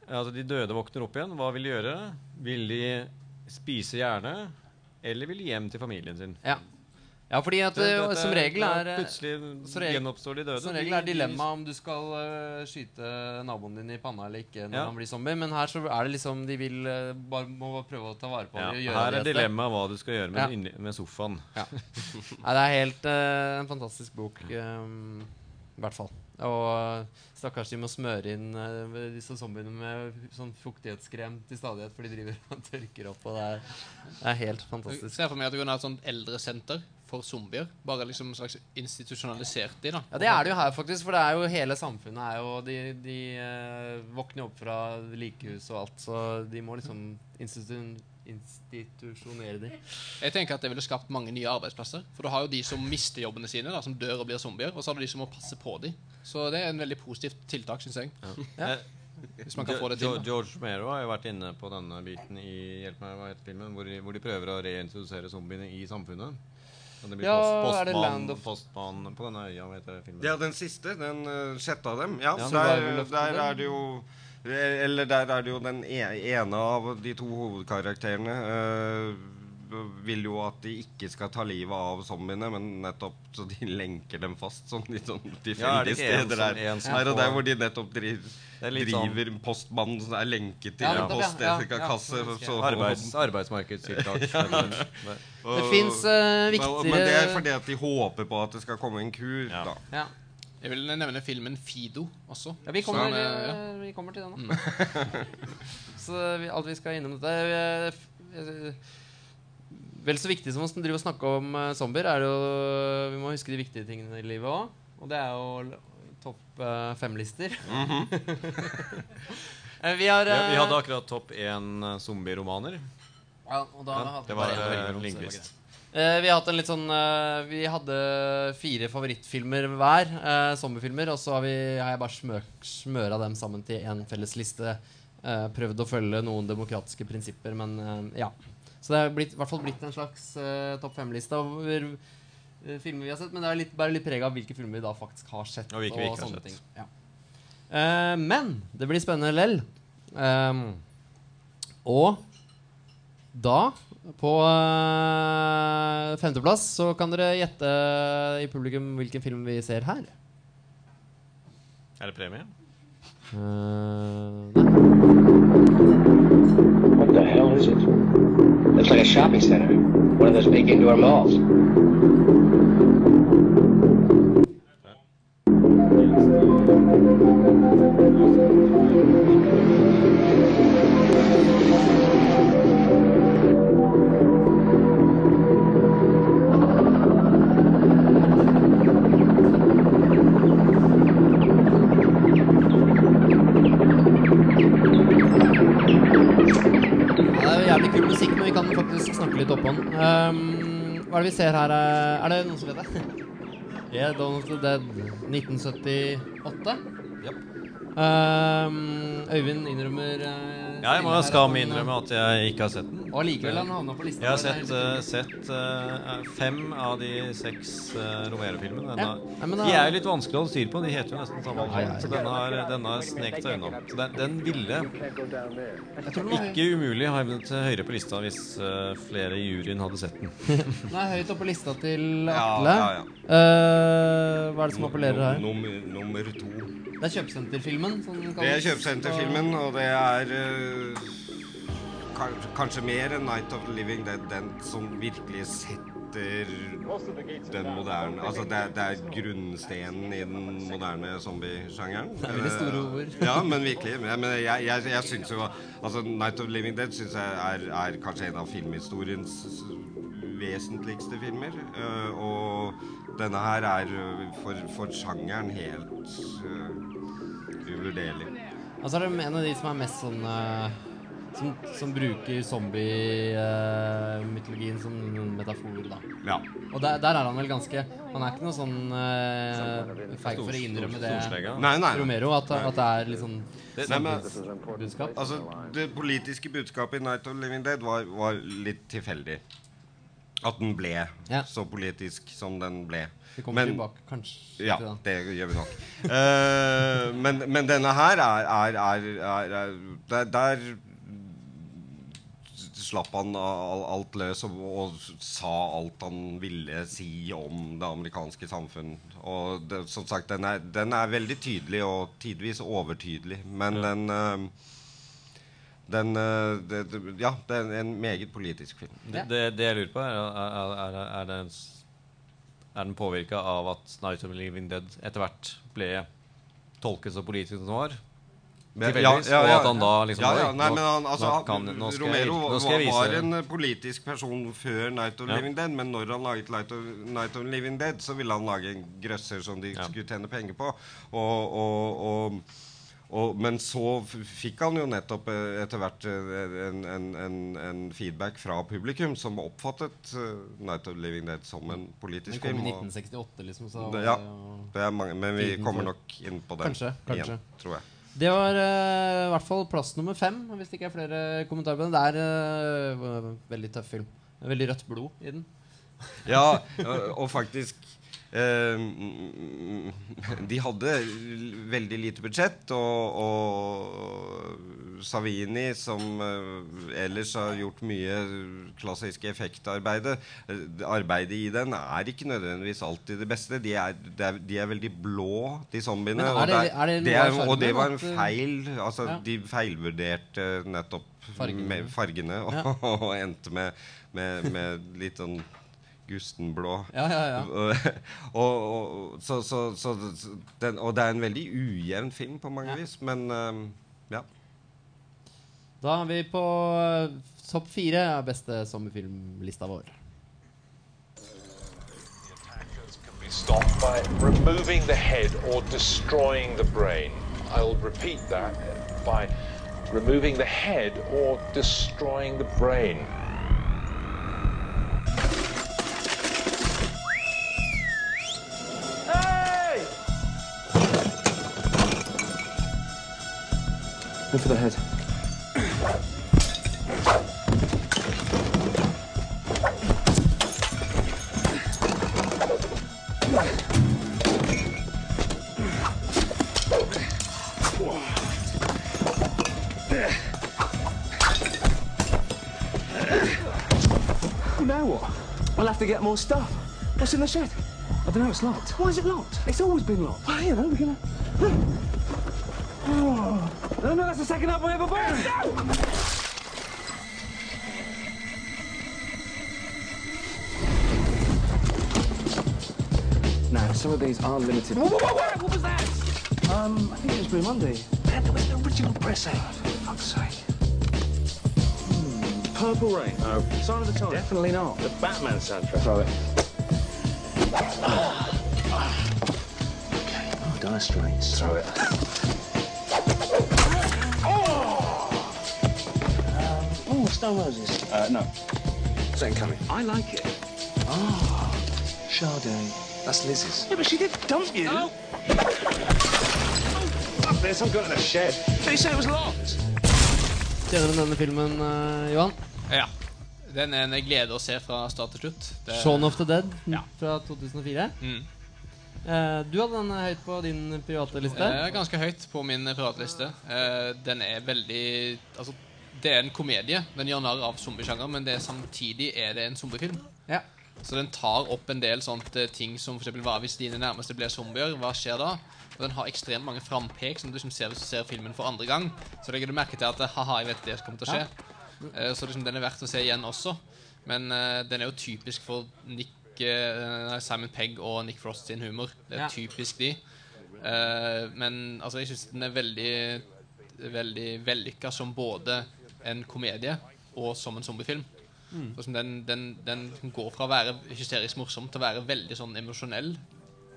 B: altså De døde våkner opp igjen. Hva vil de gjøre? Vil de spise gjerne? Eller vil hjem til familien sin?
A: Ja. ja, fordi at
B: Det-
A: eh,
B: dette
A: som regel er eh,
B: Plutselig gjenoppstår de døde.
A: Som regel er dilemmaet om du skal uh, skyte naboen din i panna eller ikke når
B: Ja.
A: han blir zombie. Men her så er det liksom de vil uh, bare må prøve å ta vare på
B: ja,
A: gjøre
B: Her er
A: et
B: dilemmaet hva du skal gjøre med,
A: Ja.
B: inni- med sofaen.
A: Nei, det er helt uh, en fantastisk bok. Um, I hvert fall. Og eh, stakkars de må smøre inn eh, disse zombiene med sånn fuktighetskrem til stadighet, for de driver og tørker opp. Og det er, det er helt
D: Jeg ser for meg at du kan ha et sånt eldresenter for zombier. Bare liksom en slags institusjonalisert de, da.
A: Ja, Det er det jo her, faktisk. For det er jo hele samfunnet er jo De, de eh, våkner opp fra likehus og alt, så de må liksom institu institusjonere de.
D: Jeg tenker at det ville skapt mange nye arbeidsplasser. For du har jo de som mister jobbene sine, da, som dør og blir zombier. Og så har du de som må passe på dem. Så det er en veldig positivt tiltak, syns jeg.
A: Ja.
D: Hvis man kan få det til. Da.
B: George Mero har jo vært inne på denne biten i Hjelp meg, hva heter filmen? Hvor de, hvor de prøver å reintrodusere zombiene i samfunnet. Og det blir
A: Ja,
B: post,
A: er det
B: postmann,
A: Land of-
B: postmann på denne øya, hva heter filmen?
C: Ja, den siste, den uh, sjette av dem. Ja,
B: Ja,
C: så der, der er det jo Eller der er det jo den e- ene av de to hovedkarakterene øh, vil jo at de ikke skal ta livet av zombiene, men nettopp så de lenker dem fast sånn litt sånn tilfeldige steder der. Her og der hvor de nettopp driver,
B: driver er sånn-
C: postmannen som er lenket til
A: Ja,
C: en
A: nettopp, ja. Ja,
C: postkasse.
A: ja,
B: Arbeids, arbeidsmarkedstiltak. Det-
A: Det fins uh,
C: Men det er fordi at de håper på at det skal komme en kur,
B: Ja.
C: da.
D: Jeg vil nevne filmen Fido også.
A: ja, vi kommer,
D: Som, eh, ja.
A: eh, vi kommer til den nå. så vi, alt vi skal innom dette eh, Vel så viktig som å drive og snakke om zombier, er det jo Vi må huske de viktige tingene i livet òg. Og det er jo topp fem-lister. Eh, vi har
B: Ja, vi hadde akkurat topp én zombieromaner.
A: ja, og da
B: Ja,
A: hadde
B: det var Lindqvist.
A: Eh, vi har hatt en litt sånn eh, Vi hadde fire favorittfilmer hver. Sommerfilmer. Og så har, vi, har jeg bare smø smøra dem sammen til én felles liste. Eh, prøvd å følge noen demokratiske prinsipper, men eh, ja. Så det er blitt, i hvert fall blitt en slags eh, topp fem-liste over eh, filmer vi har sett. Men det er litt, bare litt preg av hvilke filmer vi da faktisk har sett.
B: Og hvilke vi ikke har sett.
A: Ja. Eh, men det blir spennende lell. Ehm, og da, på eh, femteplass, så kan dere gjette i publikum hvilken film vi ser her.
B: Er det premie?
A: Uh, nei.
E: What the hell is it? Looks like a shopping center. One of those big indoor malls.
A: Vi ser her? eh, Er det noen som vet det? Yeah, Donald the Dead 1978.
B: Japp.
A: Um, Øyvind innrømmer uh,
B: Ja, jeg må jo skam
A: at
B: innrømme at jeg ikke har sett den.
A: Og likevel har han havna på lista.
B: Jeg har sett, eh, sett eh, fem av de seks uh, Romero-filmene.
A: Ja. Nei,
B: De er jo litt vanskelig å holde styr på. De heter jo nesten samme
A: Ja.
B: Så denne har, denne har sneket seg unna. Så den, den ville
A: Jeg tror den
B: ikke umulig havnet høyere på lista hvis eh, flere i juryen hadde sett den.
A: den er høyt oppe på lista til
C: Ja,
A: Atle.
C: ja, ja.
A: Uh, hva er det som appellerer her?
C: Nummer, nummer to.
A: Det er kjøpesenterfilmen. Den
C: Det er kjøpesenterfilmen, og det er uh, kanskje mer enn 'Night of the Living Dead', den som virkelig setter den moderne Altså, det er, det er grunnstenen i den moderne zombiesjangeren.
A: Det er veldig store ord.
C: Ja, men virkelig. Men jeg, jeg, jeg syns jo Altså, 'Night of the Living Dead' syns jeg er, er kanskje en av filmhistoriens vesentligste filmer. eh, og denne her er eh, for, for sjangeren helt eh, uvurderlig.
A: Og så er det en av de som er mest sånn eh, som, som bruker zombie-mytologien som metafor, da.
C: Ja.
A: Og der, der er han vel ganske Han er ikke noe sånn uh, feig for å innrømme det,
C: Nei, nei.
A: Romero, at, at det er litt sånn
C: Nei, men,
A: budskap.
C: altså, det politiske budskapet i 'Night of the Living Dead' var, var litt tilfeldig. At den ble
A: Ja.
C: så politisk som den ble.
A: Vi kommer
C: Men-
A: tilbake, kanskje.
C: Ja,
A: det.
C: det gjør vi nok. uh, men, men denne her er, er, er, er, er der, der slapp han alt løs og, og sa alt han ville si om det amerikanske samfunn. Og det, som sagt, den er, den er veldig tydelig og tidvis overtydelig. Men den eh, den, eh, det, ja, det er en meget politisk film.
B: Det, det, det jeg lurer på, er, er, er, er, det er den påvirka av at Night of the Living Dead etter hvert ble tolket så politisk som den var?
C: Men-
B: Tilfeldigvis, og at han da liksom
C: ja, ja, nei, men han, altså,
B: nå kan- nå skal jeg-
C: Romero
B: nå skal jeg
C: var, en politisk person før Night of
B: Ja.
C: Living Dead, men når han laget Night of, Night of Living Dead, så ville han lage en grøsser som de skulle tjene penger på. Og, og, og, og, men så fikk han jo nettopp eh, etter hvert eh, en, en, en, en feedback fra publikum som oppfattet eh, Night of Living Dead som en
A: Den
C: politisk
A: kom
C: film.
A: i 1968, liksom. Så
C: Det- ja.
A: det
C: mange, men vi kommer nok inn på den
A: Kanskje, kanskje.
C: igjen, tror jeg.
A: Det var uh, i hvert fall plass nummer fem, hvis det ikke er flere kommentarer på den. Det er uh, veldig tøff film. Veldig rødt blod i den.
C: Ja, og- faktisk De hadde veldig lite budsjett, og, og Savini, som eh, ellers har gjort mye klassisk effektarbeid eh, Arbeidet i den er ikke nødvendigvis alltid det beste. De er, de er, de er veldig blå, de zombiene.
A: Er
C: og
A: det-
C: det,
A: er det
C: det er, og det var en
A: eh,
C: feil Altså,
A: ja.
C: de feilvurderte nettopp
A: Fargene.
C: med fargene og,
A: Ja.
C: og endte med, med, med litt sånn gustenblå.
A: Ja, ja, ja.
C: og, og, så, så, så den, og det er en veldig ujevn film på mange
A: Ja.
C: vis, men um, ja.
A: Da er vi på eh, topp fire av beste sommerfilmlista vår.
F: stopped by removing the head or destroying the brain. I'll repeat that by removing the head or destroying the brain.
E: Go for the head.
G: Now what? I'll have to get more stuff. What's in the shed? I don't know, it's locked. Why is it locked? It's always been locked. Well, you know, we're gonna... Oh. No, no, that's the second album I ever bought. No! No, some of these are limited. Whoa, whoa, whoa, whoa, what was that? Um, I think it was Blue Monday. Man, there was an original press out. For fuck's sake. Hmm, Purple Rain. No. Sign of the Times. Definitely not. The Batman soundtrack. Throw it. Okay. Oh, Dire Straits. Throw it. Stone Roses. Uh, no. Second coming. I like it. Oh, Sade. That's Liz's. Yeah, but she did dump you. Oh. Up there, some guy in a shed. They he say it was locked?
A: Kjenner du denne filmen, uh, Johan?
D: Ja. Den er en glede å se fra start til slutt. Det-
A: Shaun of the Dead
D: Ja.
A: fra 2004.
D: Mm.
A: Uh, du hadde den høyt på din private liste.
D: Uh, ganske høyt på min privatliste. Uh, den er veldig Altså, det er en komedie. Den gjør narr av zombiesjangeren, men det er samtidig er det en zombiefilm.
A: Ja.
D: Så den tar opp en del sånne ting som eksempel, hva hvis dine nærmeste blir zombier? Hva skjer da? Og den har ekstremt mange frampek som du liksom ser hvis du ser filmen for andre gang. Så legger du merke til at haha, jeg vet det kommer til å skje. Eh, så liksom, den er verdt å se igjen også. Men uh, den er jo typisk for Nick, uh, Simon Pegg og Nick Frost sin humor. Det er
A: Ja.
D: typisk de. Uh, men altså, jeg syns den er veldig Veldig vellykka som både en komedie og som en zombiefilm. Mm. som den, den, den går fra å være hysterisk morsom til å være veldig sånn emosjonell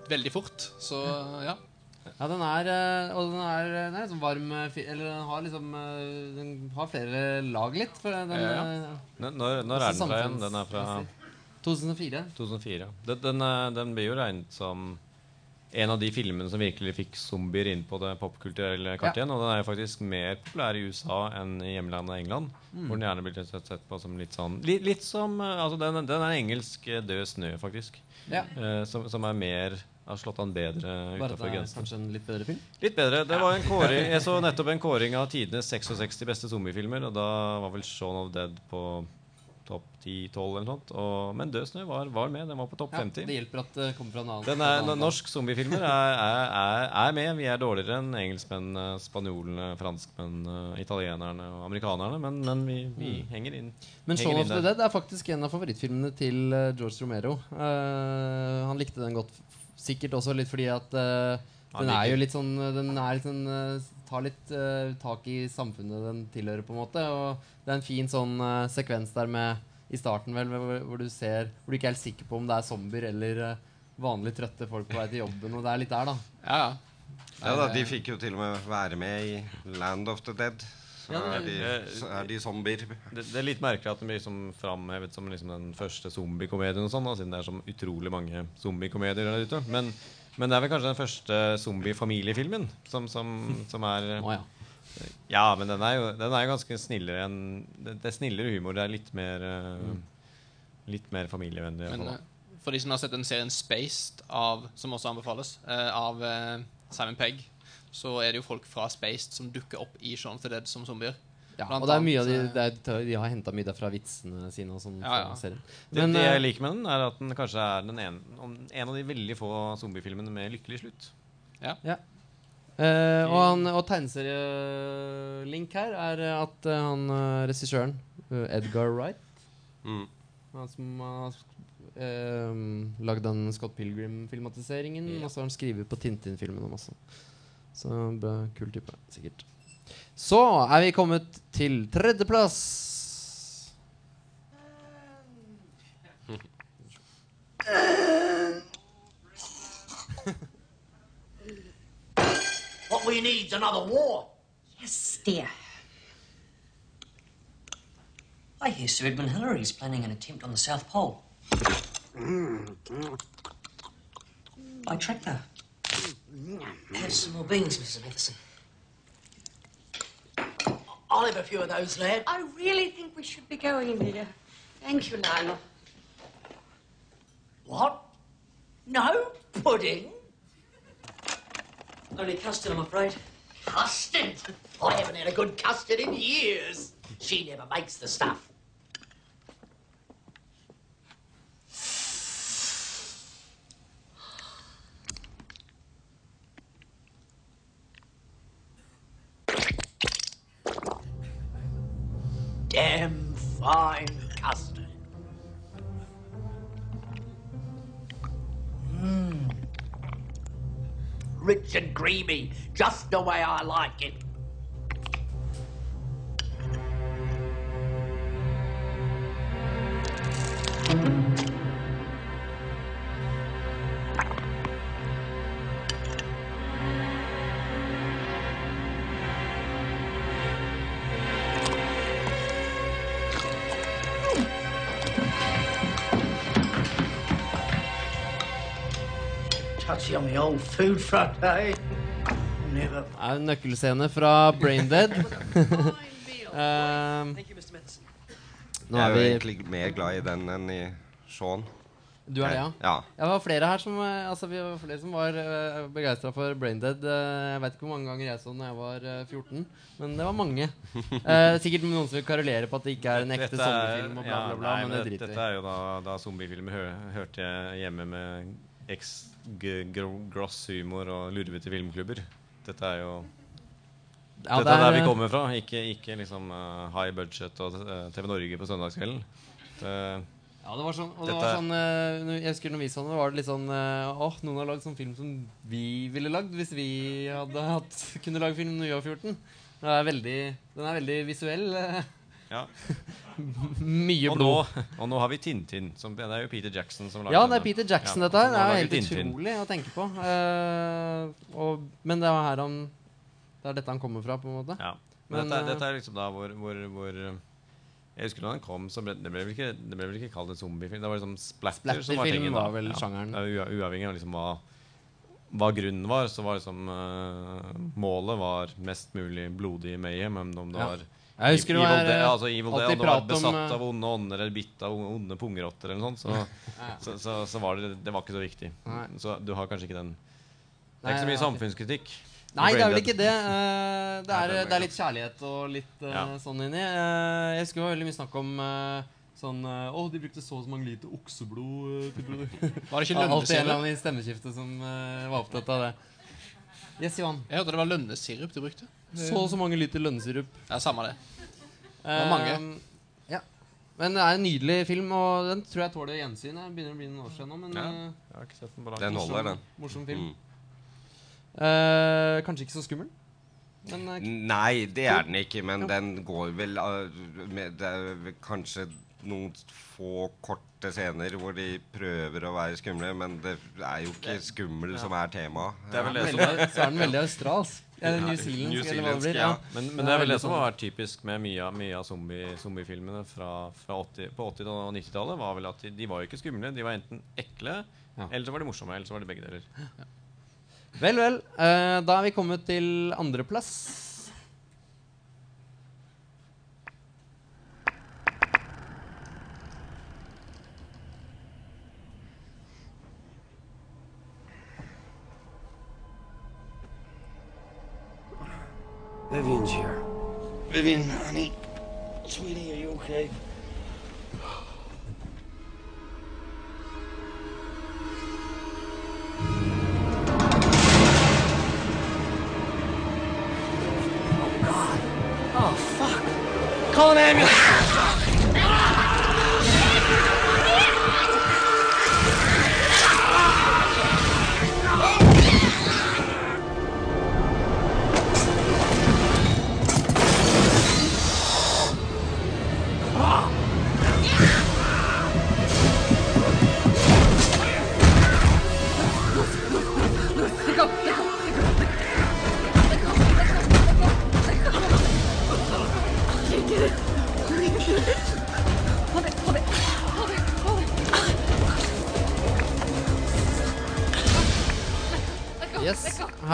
D: veldig fort. Så ja.
A: Ja, den er eh, Og den er, den er liksom varm eh, Eller den har liksom eh, Den har flere lag litt. For den,
D: Ja.
A: ja.
B: Når, når når er den fra igjen? Den er fra
A: 2004.
B: 2004. Den, den, den blir jo regnet som en av de filmene som virkelig fikk zombier inn på det popkulturelle kartet igjen. Og den er jo faktisk mer populær i USA enn i hjemlandet England. Hvor den gjerne blir sett, sett på som litt sånn Litt, litt som eh, Altså, den, den er engelsk eh, Død snø, faktisk.
A: Ja.
B: Eh, som, som er mer Har slått an bedre utafor
A: det
B: grensen.
A: kanskje en litt bedre film.
B: Litt bedre. Det var en kåring Jeg så nettopp en kåring av tidenes 66 beste zombiefilmer, og da var vel Shaun of Dead på 10-12 eller noe sånt. Og, men Død snø var, var med. Den var på topp
A: Ja,
B: 50.
A: det hjelper at det kommer fra en annen.
B: Den er,
A: en annen
B: norsk zombiefilmer er, er, er, er med. Vi er dårligere enn engelskmennene, spanjolene, franskmennene, italienerne og amerikanerne. Men, men vi, vi henger inn.
A: Men
B: Show
A: Shaun of the. Dead er faktisk en av favorittfilmene til eh, George Romero. Uh, han likte den godt, sikkert også litt fordi at
B: uh,
A: den er jo litt sånn Den er litt sånn uh, tar litt eh, tak i samfunnet den tilhører, på en måte. Og det er en fin sånn eh, sekvens der med i starten, vel, hvor, hvor du ser Hvor du ikke er helt sikker på om det er zombier eller eh, vanlig trøtte folk på vei til jobben. Og det er litt der, da.
D: Ja, ja.
C: Ja da, De fikk jo til og med være med i Land of the Dead. Så
A: Ja,
C: er, de, så er de zombier.
B: Det, det er litt merkelig at den blir liksom framhevet som liksom den første zombiekomedien, og sånn, da, siden det er så utrolig mange zombiekomedier der ute. Men, men det er vel kanskje den første zombiefamiliefilmen som, som, som er
A: oh, ja.
B: Ja, men den er jo, den er jo ganske snillere enn det, det er snillere humor. Det er litt mer uh, Litt mer familievennlig.
D: Men eh, for de som har sett den serien Spaced, av, som også anbefales, uh, av Simon Pegg, så er det jo folk fra Spaced som dukker opp i Shaun of the Dead som zombier.
A: ja.
D: Blant
A: Og det er mye av de, det er, de har henta mye derfra vitsene sine og sånn.
D: Ja, ja.
A: Men,
B: det,
A: det
B: jeg liker med den, er at den kanskje er den en, en av de veldig få zombiefilmene med lykkelig slutt.
A: Ja. Ja. Eh, og han, og tegneserielink her er at uh, han eh, regissøren, uh, Edgar Wright
C: Mm.
A: Han som har uh, lagd den Scott Pilgrim-filmatiseringen. Og så har han skrevet på Tintin-filmen og masse. Så bra, kul type, sikkert. Så er vi kommet til tredjeplass.
H: What we need's another war.
I: Yes, dear. I hear Sir Edmund Hillary is planning an attempt on the South Pole. By tractor.
H: Have some more beans, Mrs. Matheson. I'll have a few of those, lad.
I: I really think we should be going, dear. Thank you, Lionel.
H: What? No? pudding?
I: Only custard, I'm afraid.
H: Custard? I haven't had a good custard in years. She never makes the stuff. Rich and creamy, just the way I like it.
A: Det er en nøkkelscene fra Braindead. um,
I: Thank you, Mr.
A: Nå
C: Jeg
A: er
C: er jo
A: vi
C: egentlig mer glad i den enn i Shaun.
A: Du er det, ja?
C: Ja.
A: Ja, Det var flere her som eh, Altså vi var flere som var uh, begeistra for Braindead. Uh, jeg vet ikke hvor mange ganger jeg så den da jeg var uh, 14, men det var mange. Uh, sikkert noen som vil karolere på at det ikke er en ekte
B: Dette er-
A: sommerfilm, og bla,
B: bla,
A: bla, bla,
B: nei,
A: men det
B: det-
A: driter vi
B: Dette er jo da, da zombiefilmer hø, hørte jeg hjemme med eks-gross humor og lurvete filmklubber. Dette er jo
A: Ja,
B: Dette er der vi
A: eh,
B: kommer fra, ikke, ikke liksom uh, high budget og uh, TV Norge på søndagskvelden. Det,
A: Ja, det var sånn, og det var sånn uh, Jeg husker når vi så den, var det litt sånn Åh, noen har lagd sånn film som vi ville lagd hvis vi hadde hatt kunne lage film når vi var 14. Den er veldig, den er veldig visuell. Eh,
B: ja.
A: Mye
B: og, nå,
A: blod.
B: og nå har vi Tintin. Som, det er jo Peter Jackson som lager
A: Ja, det er. Peter Jackson,
B: Ja,
A: dette her. Det er helt
B: Tintin.
A: utrolig å tenke på. Uh, og, men det er, her han Det er dette han kommer fra, på en måte.
B: Ja. Men,
A: Men,
B: dette,
A: eh,
B: dette er liksom da hvor, hvor, hvor Jeg husker da den kom, så ble det ble vel ikke, det ble vel ikke kalt en zombiefilm. Det var liksom splatter som var tingen.
A: var vel sjangeren.
B: Ja, ua- uavhengig av liksom hva, hva grunnen var, så var liksom uh, Målet var mest mulig blodig mayhem. Om det
A: Ja.
B: var
A: Jeg husker det var, eh,
B: altså Evil Dead, om var besatt
A: eh,
B: av onde ånder eller bitt av onde pungrotter eller noe sånt, så, så, så, så var det Det var ikke så viktig.
A: Nei.
B: Så du har kanskje ikke den Det er ikke så mye samfunnskritikk.
A: Nei, det er vel ikke det. Uh, det, er,
B: det er
A: litt kjærlighet og litt uh,
B: Ja.
A: sånn inni. Uh, jeg husker det var veldig mye snakk om eh, sånn eh, Å, de brukte så og så mange liter okseblod eh, til produkt.
D: Var det ikke
A: Alltid en eller annen i stemmeskiftet som eh, var opptatt av det. Yes, Johan.
D: Jeg hørte det var lønnesirup du brukte.
A: Så og så mange liter lønnesirup.
D: Ja, samme det.
A: Det
D: var mange.
A: Ja. Men det er en nydelig film, og den tror jeg tåler gjensyn. Jeg begynner å bli noen år siden nå, men
B: Ja.
A: eh,
B: Jeg har ikke sett den på
C: Den holder, den.
A: morsom film.
C: Mm.
A: Uh, kanskje ikke så skummel, men uh,
C: Nei, det er den ikke, men den går vel uh, med, Det vel kanskje noen få korte scener hvor de prøver å være skumle, men det er jo ikke skummel som er temaet.
B: Det det
A: så er den veldig australsk. Eller New Zealandsk,
C: New
A: eller hva det blir. Ja.
C: ja.
B: Men,
A: Det
B: men det er vel det som
A: sånn.
B: har vært typisk med mye, mye av zombie, zombiefilmene fra, fra 80, på 80- og 90-tallet. var vel at de, de var jo ikke skumle. De var enten ekle,
A: Ja.
B: eller så var de morsomme. Eller så var de begge deler.
A: Vel, vel. Uh, da er vi kommet til andreplass.
G: Vivian's here. Vivian, honey. Sweetie, are you okay?
H: Oh, God. Oh, fuck. Call an ambulance.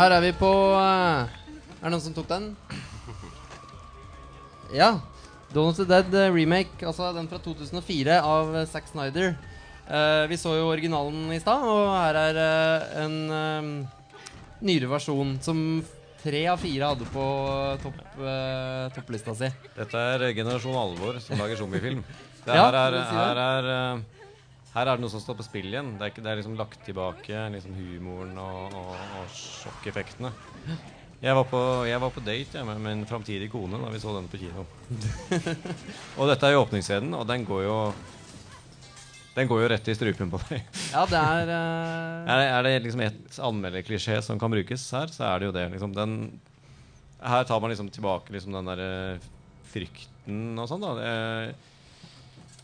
A: Her er vi på eh, Er det noen som tok den? Ja. Dawn of the Dead eh, remake, altså den fra 2004 av eh, Zack Snyder. Uh, vi så jo originalen i stad, og her er uh, en eh, nyere versjon som tre av fire hadde på topp, uh, topplista si.
B: Dette er Generasjon Alvor som lager zombiefilm. Det
A: Ja,
B: her, er, her, er, her er det noe som står på spill igjen. Det er, ikke, det er liksom lagt tilbake liksom humoren og, og, og sjokkeffektene. Jeg var på, jeg var på date jeg, med min framtidige kone da vi så den på kino. og dette er jo åpningsscenen, og den går jo Den går jo rett i strupen på deg.
A: Ja, det er uh...
B: Er det, er det liksom ett anmelderklisjé som kan brukes her, så er det jo det. Liksom, den, her tar man liksom tilbake liksom den der eh, frykten og sånn. da det, jeg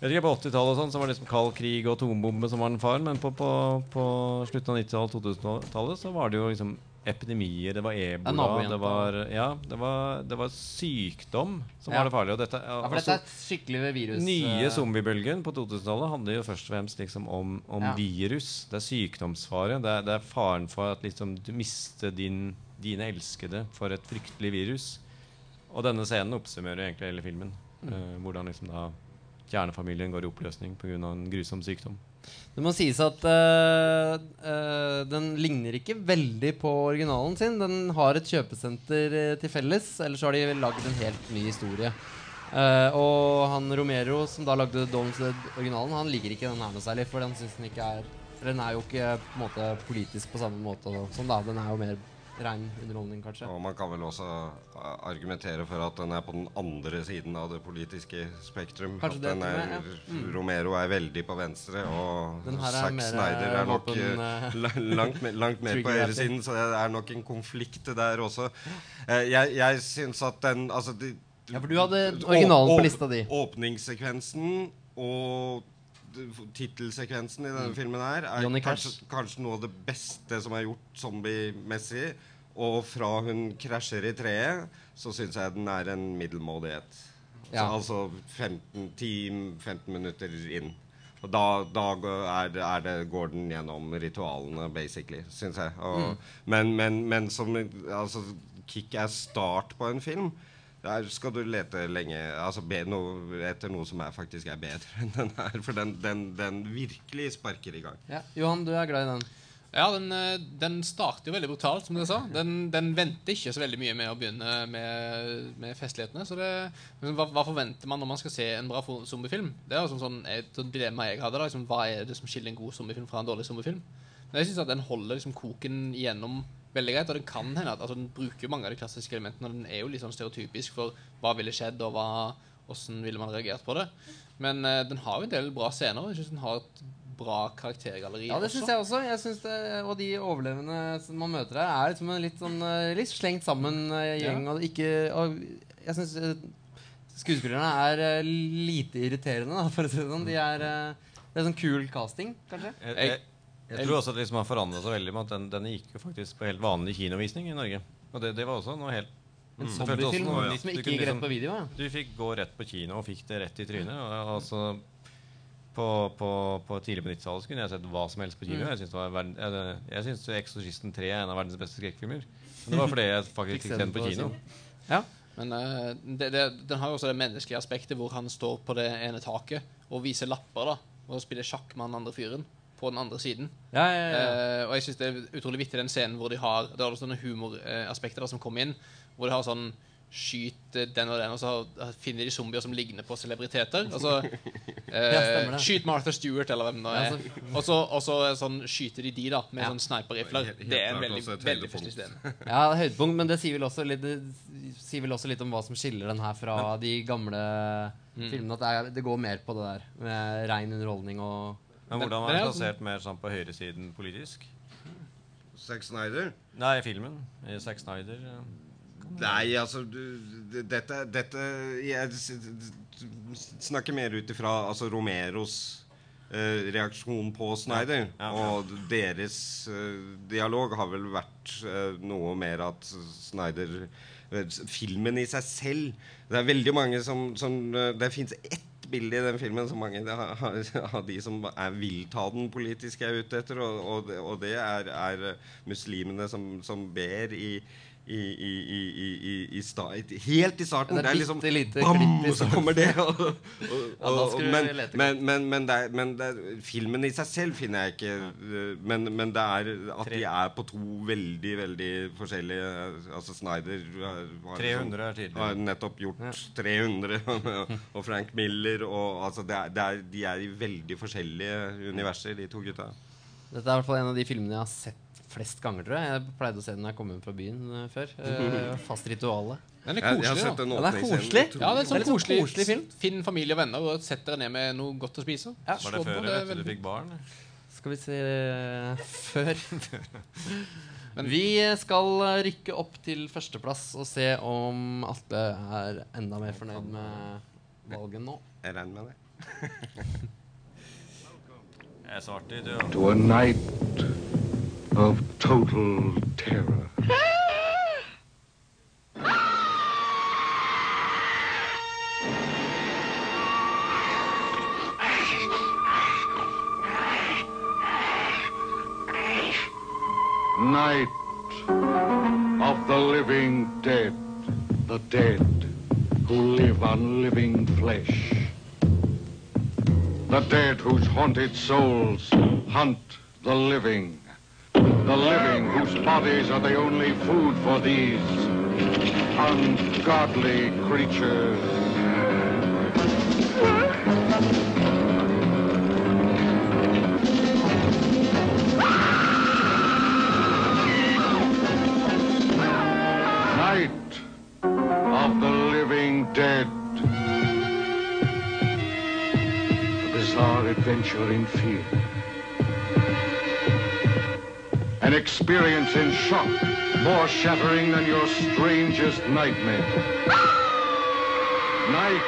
B: vet ikke, På 80-tallet og sånn, så var det liksom kald krig og atombombe som var den faren. Men på, på, på slutten av 90-tallet, 2000-tallet, så var det jo liksom epidemier. Det var ebola. Det var, ja, det var, det var sykdom som
A: Ja.
B: var det farlige. Og dette,
A: Ja, for
B: altså,
A: dette er et skikkelig virus.
B: Nye
A: eh,
B: zombiebølgen på 2000-tallet handler jo først og fremst liksom om, om
A: Ja.
B: virus. Det er sykdomsfare. Det er, det er faren for at liksom du mister din, dine elskede for et fryktelig virus. Og denne scenen oppsummerer egentlig hele filmen.
A: Mm.
B: Uh, hvordan liksom da kjernefamilien går i oppløsning pga. en grusom sykdom.
A: Det må sies at uh, uh, den ligner ikke veldig på originalen sin. Den har et kjøpesenter eh, til felles, ellers har de lagd en helt ny historie. Uh, og han Romero, som da lagde Dead-originalen, han liker ikke den her noe særlig, for den synes den ikke er Den er jo ikke på måte politisk på samme måte som da. Den er jo mer rein underholdning, kanskje.
C: Og man kan vel også uh, argumentere for at den er på den andre siden av det politiske spektrum.
A: Kanskje
C: at den er,
A: med, ja. Mm.
C: Romero er veldig på venstre, og Zack Snyder er nok
A: våpen, eh,
C: langt, mer- langt mer på høyresiden, så det er nok en konflikt der også. Eh, jeg, jeg syns at den altså, de,
A: Ja, for du hadde originalen på lista di.
C: Åpningssekvensen og tittelsekvensen i denne filmen her er kanskje, kanskje noe av det beste som er gjort zombie-messig. Og fra hun krasjer i treet, så syns jeg den er en middelmådighet.
A: Ja.
C: Altså 15, 10-15 minutter inn. Og da, da er det, er det, går den gjennom ritualene, basically, syns jeg. Og,
A: Mm.
C: Men, men, men som altså, er start på en film der skal du lete lenge altså noe, etter noe som er, faktisk er bedre enn den her. For den, den, den virkelig sparker i gang.
A: Ja. Johan, du er glad i den.
D: Ja, den, eh, den starter jo veldig brutalt, som dere sa. Den, den venter ikke så veldig mye med å begynne med, med festlighetene. Så det, hva, hva forventer man når man skal se en bra zombiefilm? Det er sånn et sånt dilemma jeg hadde. da, liksom, Hva er det som skiller en god zombiefilm fra en dårlig zombiefilm? Men jeg synes at den holder liksom koken igjennom veldig greit. Og den kan hende at altså, den bruker mange av de klassiske elementene. Og den er jo litt sånn stereotypisk for hva ville skjedd, og hva, hvordan ville man reagert på det. Men uh, den har jo en del bra scener. Jeg synes den har et bra karaktergalleri
A: Ja, det syns jeg også. Jeg synes det, og de overlevende som man møter her, er liksom en litt sånn eh, Litt slengt sammen gjeng. gjeng. Og ikke og Jeg syns skuespillerne er eh, lite irriterende, da, for å si det sånn. De er eh, Det er sånn kul casting, kanskje.
B: Jeg, jeg, jeg tror også at det liksom har forandra seg veldig med at den, den gikk jo faktisk på helt vanlig kinovisning i Norge. Og det, det var også noe helt
A: En
B: Mm.
A: Zombiefilm
B: noe
A: som ikke gikk rett på video. Ja.
B: Du fikk gå rett på kino og fikk det rett i trynet. Og, altså, på, på, på tidlig på 90-tallet kunne jeg sett hva som helst på kino.
A: Mm.
B: Jeg syns verden- jeg, jeg synes 'Eksorsisten 3' er en av verdens beste skrekkfilmer. Men det var fordi jeg faktisk fikk se den på kino.
A: Ja.
D: Men uh, det, det, den har jo også det menneskelige aspektet hvor han står på det ene taket og viser lapper da og spiller sjakk med den andre fyren på den andre siden.
A: Ja, ja, ja.
D: Uh, og jeg synes det er utrolig vittig den scenen hvor de har Det er også sånne humoraspekter som kommer inn. Hvor de har sånn Skyt eh, den og den, og så finner de zombier som ligner på celebriteter. Altså eh,
A: stemmer.
D: Skyt Martha Stewart, eller hvem det er.
A: så-
D: Og så, og så sånn skyter de de, da, med
A: Ja.
D: sånn sniperrifler. Det er en veldig, veldig festlig scene.
A: ja, høydepunkt, men det sier vel også litt, det sier vel også litt om hva som skiller den her fra de gamle filmene. At det, er, det går mer på det der med rein underholdning og
B: Men hvordan er
D: det
B: den plassert mer sånn på høyresiden politisk?
C: Zack Snyder?
B: Nei, filmen. Sex Zack Snyder. eh,
C: Nei, altså du, Dette, dette Jeg snakker mer ut ifra altså, Romeros eh, reaksjon på Snyder.
B: Ja, ja.
C: Og deres eh, dialog har vel vært eh, noe mer at Snyder eh, Filmen i seg selv Det er veldig mange som, som eh, Det fins ett bilde i den filmen som mange av de som er vil ta den politisk, er ute etter. Og, og, det, og det er, er muslimene som, som ber i, i, i, i, i, i, i sta, helt i starten.
A: Ja, det er
C: liksom
A: lite
C: bam, og så kommer det. Og, og,
A: Ja,
C: og,
A: skal
C: men, men, men, men, det er, men det er, filmen i seg selv finner jeg ikke Men, men det er at de er på to veldig, veldig forskjellige Altså Snyder har, har
B: 300 er tydelig.
C: har nettopp gjort 300, og Frank Miller og altså det er, det er, De er i veldig forskjellige universer, de to gutta.
A: Dette er i hvert fall en av de filmene jeg har sett flest ganger, tror jeg. Jeg pleide å se den da jeg kom hjem fra byen uh, før. Uh, fast ritualet.
D: Den er
C: Jeg- jeg har
D: koselig, da.
C: den
A: Ja, den er koselig.
D: Ja, det er en sånn koselig,
A: koselig film.
D: Finn familie og venner og sett dere ned med noe godt å spise.
A: Ja.
B: Var det
D: Slå
B: før eller
D: er
B: etter du fikk barn?
A: Skal vi se Før. Men vi skal rykke opp til førsteplass og se om Atle er enda mer fornøyd med valget nå.
C: Jeg regner med det.
B: Jeg svarte i, du.
J: to a night of total terror. Night of the living dead, the dead who live on living flesh. The dead whose haunted souls hunt the living. The living whose bodies are the only food for these ungodly creatures. Night of the living dead. A bizarre adventure in fear. Experience in shock more shattering than your strangest nightmare. Night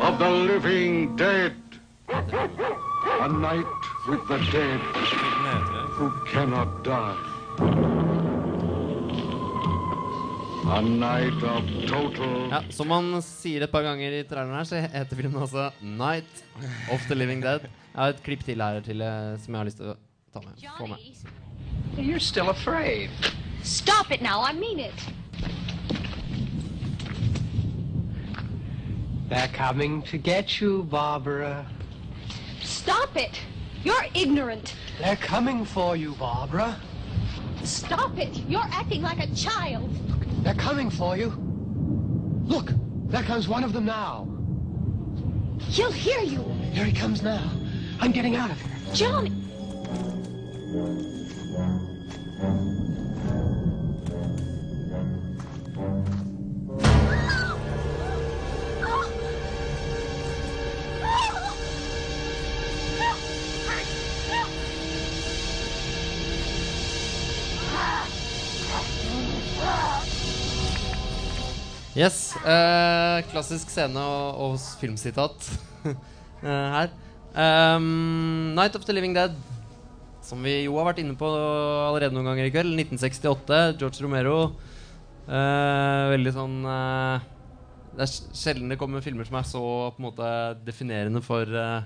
J: of the living dead. A night with the dead who cannot die. A night of total
A: Ja, Som man sier et par ganger i traileren her, så heter filmen 'Night of the Living Dead'. Jeg har et klipp til her til, eh, som jeg har lyst til å ta med. Få.
G: You're still afraid.
K: Stop it now, I mean it.
L: They're coming to get you, Barbara.
K: Stop it. You're ignorant.
L: They're coming for you, Barbara.
K: Stop it. You're acting like a child.
L: They're coming for you. Look, there comes one of them now.
K: He'll hear you.
L: Here he comes now. I'm getting out of here.
K: Johnny.
A: Yes. eh, klassisk scene og, og filmsitat eh, her. Um, 'Night of the Living Dead', som vi jo har vært inne på allerede noen ganger i kveld. 1968. George Romero. Uh, veldig sånn uh, Det er sj- sjelden det kommer filmer som er så på en måte definerende for uh,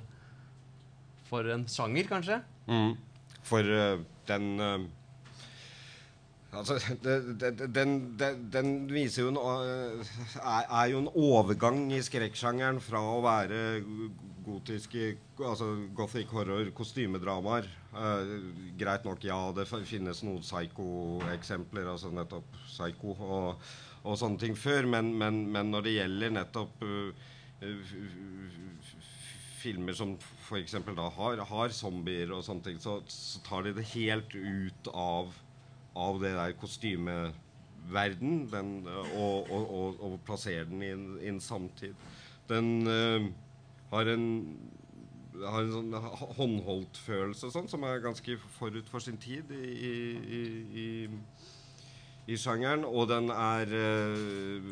A: For en sjanger, kanskje.
C: Mm. For den Altså, det, det, den, den, viser jo en er, er jo en overgang i skrekksjangeren fra å være gotiske Altså gothic horror, kostymedramaer. Eh, greit nok, ja, det finnes noen psycho-eksempler, altså nettopp psycho og, og sånne ting før, men, men, men når det gjelder nettopp øh, filmer som f.eks. da har, har zombier og sånne ting, så, så tar de det helt ut av, av det der kostymeverden den, og, og, og, og plasserer den i en, i en samtid. Den uh, har en har en sånn håndholdtfølelse og sånn, som er ganske forut for sin tid i, i, i, i, sjangeren. Og den er eh,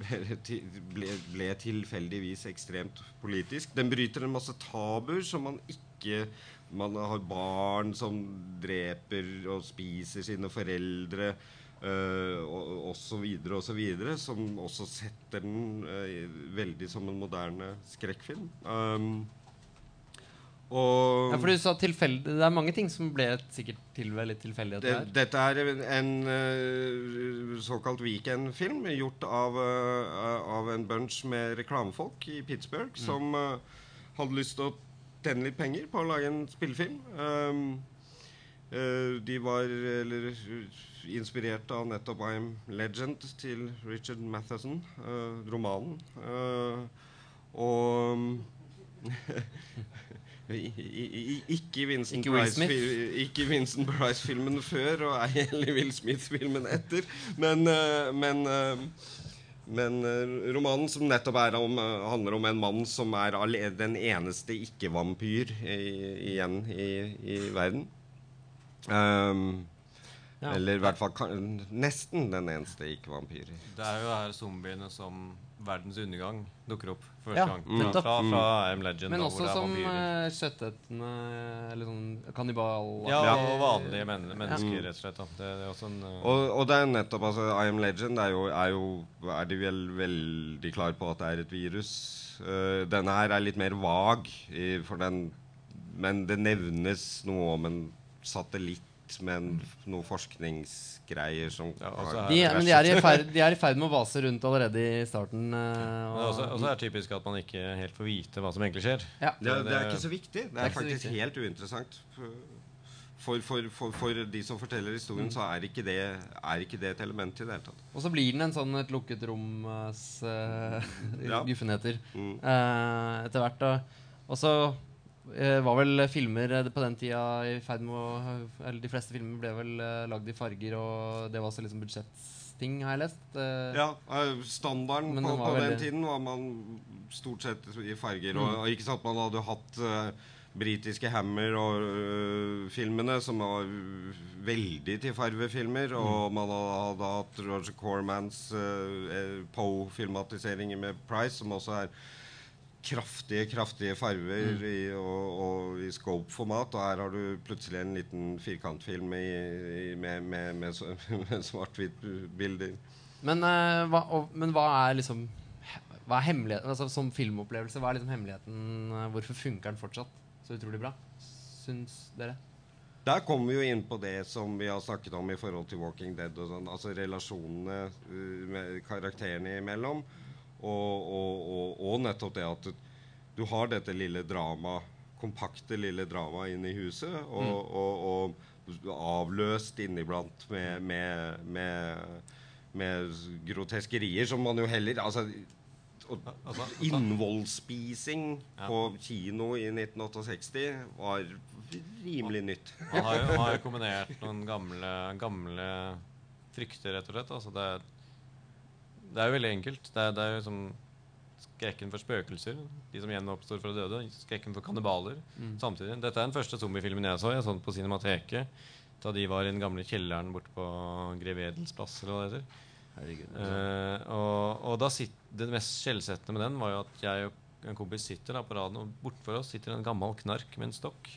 C: ble, ble, tilfeldigvis ekstremt politisk. Den bryter en masse tabuer som man ikke Man har barn som dreper og spiser sine foreldre. Uh, og, og så videre og så videre, som også setter den uh, veldig som en moderne skrekkfilm. Um, Og
A: Ja, for du sa tilfeldig Det er mange ting som ble sikkert til ved litt tilfeldighet
C: det, dette er en, en eh, såkalt weekendfilm gjort av, eh, av en bunch med reklamefolk i Pittsburgh som uh, hadde lyst til å tjene litt penger på å lage en spillefilm. Um, de var eller, inspirert av nettopp I'm Legend til Richard Matheson, romanen. Og i- ikke Vincent
A: Ikke
C: Price ikke Vincent Price-filmen før, og ei heller Will Smith-filmen etter. Men, eh, men, eh, men eh, romanen som nettopp er om, handler om en mann som er den eneste ikke-vampyr igjen i, i verden. Um,
B: Ja.
C: Eller i hvert fall kan- nesten den eneste ikke-vampyr.
B: Det er jo her zombiene som verdens undergang dukker opp første
A: Ja,
B: gang. Fra, fra I Am Legend.
A: Men også som kjøttetende Eller sånn kannibal...
B: Ja, og vanlige men mennesker,
C: Ja.
B: rett og slett. Da. Det, det er også en uh...
C: Og, og det er nettopp altså, I Am Legend er jo, er jo Er de vel veldig klar på at det er et virus. Uh, denne her er litt mer vag, i, for den, men det nevnes noe om en satellitt med en, noe forskningsgreier som har
A: De, men de er, i ferd, de er i ferd med å vase rundt allerede i starten. uh,
B: Men det er også, også er det typisk at man ikke helt får vite hva som egentlig skjer.
A: Ja.
C: det, er- det er ikke så viktig. Det er,
A: det er
C: faktisk
A: viktig.
C: helt uinteressant. For, for, for, for de som forteller historien,
A: Mm.
C: så er ikke, det, er ikke det et element i det hele tatt.
A: Og så blir den en sånn et lukket roms uh,
C: Ja.
A: guffenheter
C: Mm.
A: uh, etter hvert. Og så eh, var vel filmer eh, på den tida i ferd med å Eller de fleste filmer ble vel uh, lagd i farger, og det var også liksom budsjetting, har jeg lest. Eh,
C: Ja, eh, Standarden på, på den tiden var man stort sett i farger.
A: Mm.
C: Og, og ikke sant, man hadde hatt uh, britiske Hammer og uh, filmene, som var veldig til farvefilmer. Og man hadde hatt Roger Cormans uh, Poe-filmatiseringer med Price, som også er kraftige, kraftige farger
A: Mm.
C: i, og, og i scope-format. Og her har du plutselig en liten firkantfilm i, i, med, med, med, med svart-hvitt-bilder.
A: Men, eh, hva, og, men hva er liksom Hva er hemmeligheten altså, Som filmopplevelse, hva er liksom hemmeligheten? Hvorfor funker den fortsatt så utrolig bra? Syns dere?
C: Der kommer vi jo inn på det som vi har snakket om i forhold til Walking Dead. og sånn, Altså relasjonene uh, med karakterene imellom. Og, og, og, nettopp det at du, du har dette lille drama, kompakte lille dramaet inne i huset. Og,
A: Mm.
C: og, og avløst inniblant med, med, med, med groteskerier som man jo heller altså, og ja. på kino i 1968 var rimelig nytt.
B: Man har jo, har jo kombinert noen gamle, gamle frykter, rett og slett. Altså det, er, det er jo veldig enkelt. Det er, det er jo som skrekken for spøkelser. De som gjenoppstår fra døde. Skrekken for kannibaler.
A: Mm.
B: Samtidig. Dette er den første zombiefilmen jeg så. Jeg så den på Cinemateket da de var i den gamle kjelleren borte på Grev Edels plass. Eller hva det heter. Eh, og, og da sitt, det mest skjellsettende med den var jo at jeg og en kompis sitter da på raden, og bortenfor oss sitter en gammel knark med en stokk.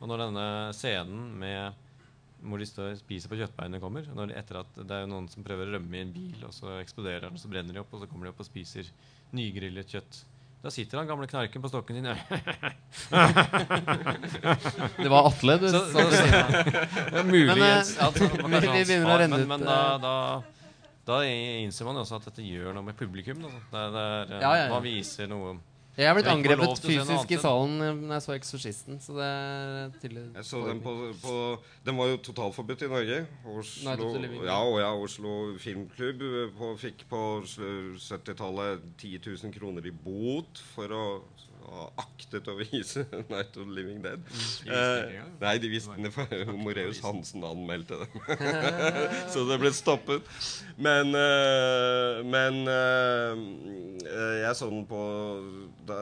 B: Og når denne scenen med hvor de står, spiser på kjøttbeinet kommer når de, etter at Det er jo noen som prøver å rømme i en bil, og så eksploderer den, og så brenner de opp, og så kommer de opp og spiser nygrillet kjøtt. Da sitter han gamle knarken på stokken sin.
A: Det var Atle du
B: Så-
A: så, så.
B: Ja, Muligens.
A: Men, eh,
B: at det var
A: vi- begynner å renne
B: men,
A: ut,
B: men
A: men
B: da, da, da innser man jo også at dette gjør noe med publikum. Da. Det, det er, eh,
A: Ja, ja, ja.
B: Man viser noe
A: Jeg er blitt
B: Jeg
A: angrepet fysisk i salen eh, når jeg så 'Eksorsisten'. Så det er tydelig
C: Jeg så den på, på Den var jo totalforbudt i Norge. Oslo, ja, og ja, Oslo Filmklubb eh, på, fikk på 70-tallet 10 000 kroner i bot for å ha aktet å vise Night of the Living Dead.
B: De
C: Eh, nei, de visste det, for Moreus Hansen anmeldte det. så det ble stoppet. Men, eh, men eh, eh, jeg så den på da,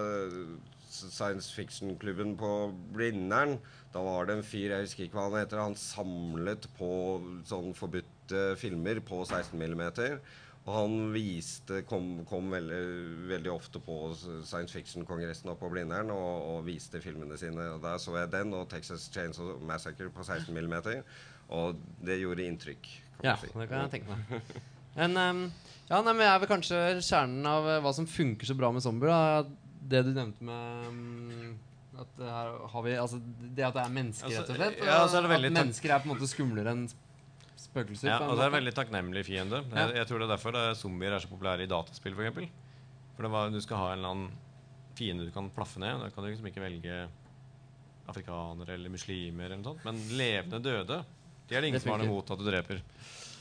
C: science fiction-klubben på Blindern. Da var det en fyr, jeg husker ikke hva han heter, han samlet på sånn forbudte filmer på 16 mm. Og han viste, kom, kom veldig, veldig ofte på science fiction-kongressen oppe på Blindern og, og viste filmene sine. Og Der så jeg den og Texas Chainsaw Massacre på 16 mm. Og det gjorde inntrykk. kan
A: Ja,
C: si.
A: det kan jeg tenke meg. Men, um, ja, nei, men jeg er vel kanskje kjernen av eh, hva som funker så bra med zombier. Da. Det du nevnte med, um At det, her har vi, altså, det at det er mennesker, rett og slett.
B: ja, altså er det
A: at mennesker er på en måte skumlere enn spøkelser.
B: Ja, og det er en veldig takknemlig fiende.
A: Ja.
B: Jeg, jeg tror det er derfor det er zombier er så populære i dataspill, For, eksempel. for det var, du skal ha en eller annen fiende du kan plaffe ned. Da kan du liksom ikke velge afrikanere eller muslimer eller noe sånt. Men levende døde, de er det ingen som har noe imot at du dreper.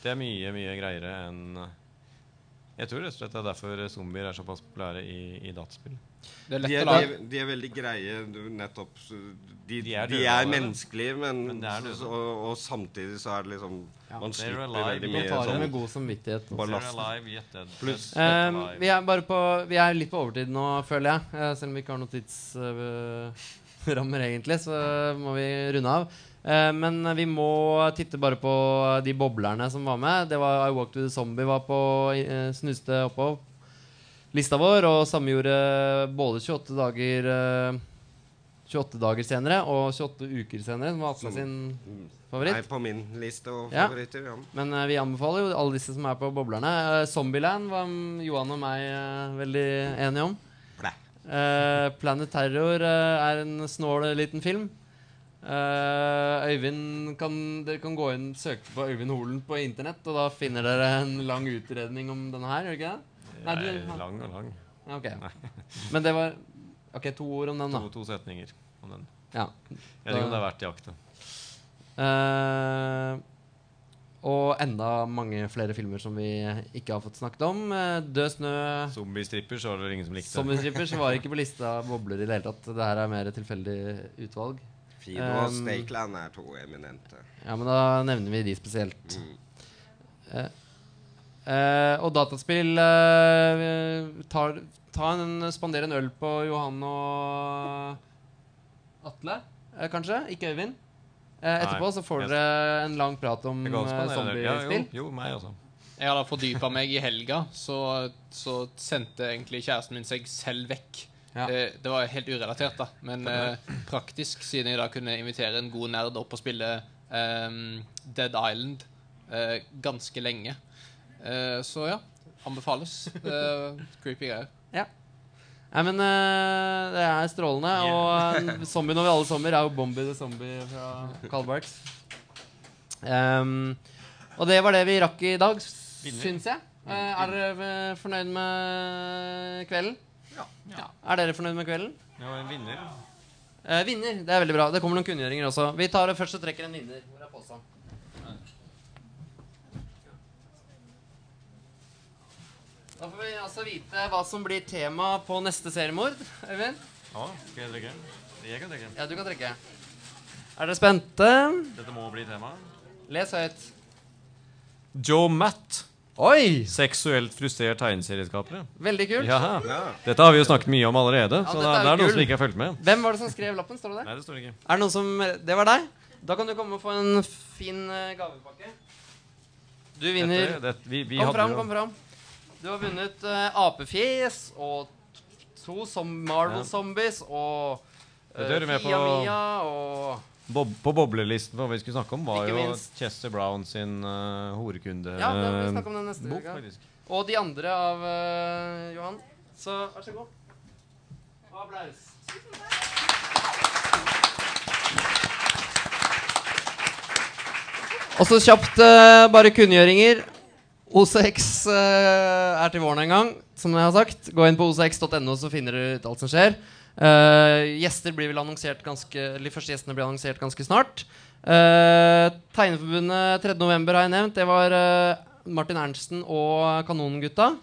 B: Det er mye, mye greiere enn Jeg tror rett og slett det er derfor zombier er såpass populære i, i dataspill.
D: Det er lett
C: de,
D: å
C: er,
D: lage-
C: de, er, de er veldig greie du, nettopp De, de
B: er
C: er,
B: døde allerede.
C: menneskelige, men,
B: Men er
C: og, og samtidig så er det liksom
A: Ja.
C: Man slipper
B: alive.
C: veldig
A: Man
C: mye
A: tar det
C: sånn
A: med god samvittighet.
C: ballast.
A: Eh,
B: alive.
A: vi, er bare på, vi er litt på overtid nå, føler jeg. Uh, selv om vi ikke har noen tidsrammer, egentlig, så må vi runde av. Uh, men vi må titte bare på de boblerne som var med. Det var I Walk to the Zombie var på uh, snuste oppå lista vår, og samme gjorde både 28 dager eh, 28 dager senere og 28 uker senere, som var Atle sin favoritt.
C: Nei, på min liste og favoritter. Ja.
A: Men uh, vi anbefaler jo alle disse som er på boblerne. Uh, Zombieland var um, Johan og meg uh, veldig enige om. Eh, Planet Terror eh, er en snål liten film. Eh, Øyvind kan, Dere kan gå inn søke på Øyvind Holen på internett, og da finner dere en lang utredning om denne her. Gjør ikke det? Nei,
B: Nei, lang og lang.
A: Ja, ok. Men det var Ok, to ord om den, da.
B: To, to setninger om den.
A: Ja.
B: Jeg vet ikke om det er verdt jakta.
A: Uh, og enda mange flere filmer som vi ikke har fått snakket om. Eh, Død snø,
B: Zombiestripper så var det ingen som likte.
A: Sommerstrippers var ikke på lista bobler i det hele tatt. Det her er mer et tilfeldig utvalg.
C: Fido og
A: Um,
C: Stakeland er to eminente.
A: Ja, men da nevner vi de spesielt.
C: Mm.
A: Eh, eh, og dataspill uh, tar, ta en, Spander en øl på Johan og Atle, uh, kanskje? Ikke Øyvind? Eh, etterpå
B: Nei,
A: så får dere en lang prat om
B: det. Ja,
A: zombiespill.
B: jo, jo, meg også.
D: Jeg hadde fordypa meg i helga, så, så sendte egentlig kjæresten min seg selv vekk.
A: Ja.
D: Eh, det var helt urelatert, da, men praktisk, siden jeg da kunne invitere en god nerd opp og spille um, Dead Island eh, ganske lenge. Eh, så ja, anbefales. Uh, creepy greier.
A: Ja. Nei, men eh, det er strålende. Og zombie zombien over alle sommer er jo Bombi the Zombie fra Carl Barks. Ehm, og det var det vi rakk i dag, syns jeg. Eh, er dere eh, fornøyd med kvelden? Ja. Er dere fornøyd med kvelden?
B: Ja, en vinner.
A: Eh, vinner. Det er veldig bra. Det kommer noen kunngjøringer også. Vi tar det først og trekker en vinner. Hvor er posen? Da får vi altså vite hva som blir tema på neste seriemord. Øyvind?
B: Ja, skal jeg trekke? Jeg kan trekke.
A: Ja, du kan trekke. Er dere spente?
B: Dette må bli tema.
A: Les høyt.
B: Joe Matt.
A: Oi!
B: Seksuelt frustrert tegneserieskapere.
A: Veldig kult.
B: Ja. Dette har vi jo snakket mye om allerede,
A: Ja,
B: så det,
A: er
B: det er noen som ikke har fulgt med.
A: Hvem var det som skrev lappen? Står det der?
B: Nei, det står ikke.
A: Er det noen som Det var deg? Da kan du komme og få en fin eh, gavepakke. Du vinner
B: Dette- dette- vi- vi
A: Kom fram, kom fram. Du har vunnet uh, apefjes og to som Marvel-zombies og uh, Fia Mia og
B: Bob, på boblelisten for hva vi skulle snakke om, var jo. Chester Brown sin uh, horekunde
A: Ja, det vi om den neste
B: bok, faktisk.
A: Og de andre av uh, Johan. Så vær så god. Og applaus. Og så kjapt uh, bare kunngjøringer. OCX uh, er til våren en gang, som jeg har sagt. Gå inn på ocx.no, så finner du ut alt som skjer. Uh, gjester blir vel annonsert ganske De første gjestene blir annonsert ganske snart. Uh, Tegneforbundet 3.11. har jeg nevnt. Det var eh, Martin Ernsten og Kanongutta.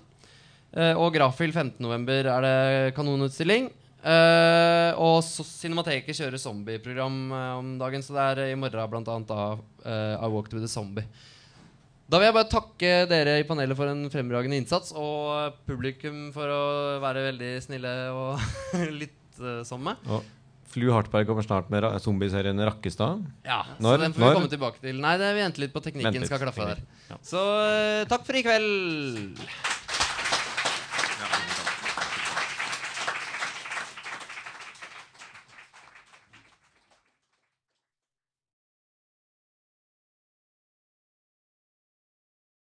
A: Eh, og Grafil 15.11. er det kanonutstilling. Eh, og så Cinemateket kjører zombieprogram eh, om dagen, så det er i morgen annet da eh, I Walked with a Zombie. Da vil jeg bare takke dere i panelet for en fremragende innsats, og publikum for å være veldig snille og lyttsomme. uh.
B: Og Flu Hartberg kommer snart med ra- zombieserien Rakkestad.
A: Ja,
B: Når?
A: så den får vi
B: Når?
A: komme tilbake til. Nei, det, vi venter litt på teknikken
B: litt,
A: skal klaffe der.
B: ja.
A: Så eh, takk for i kveld.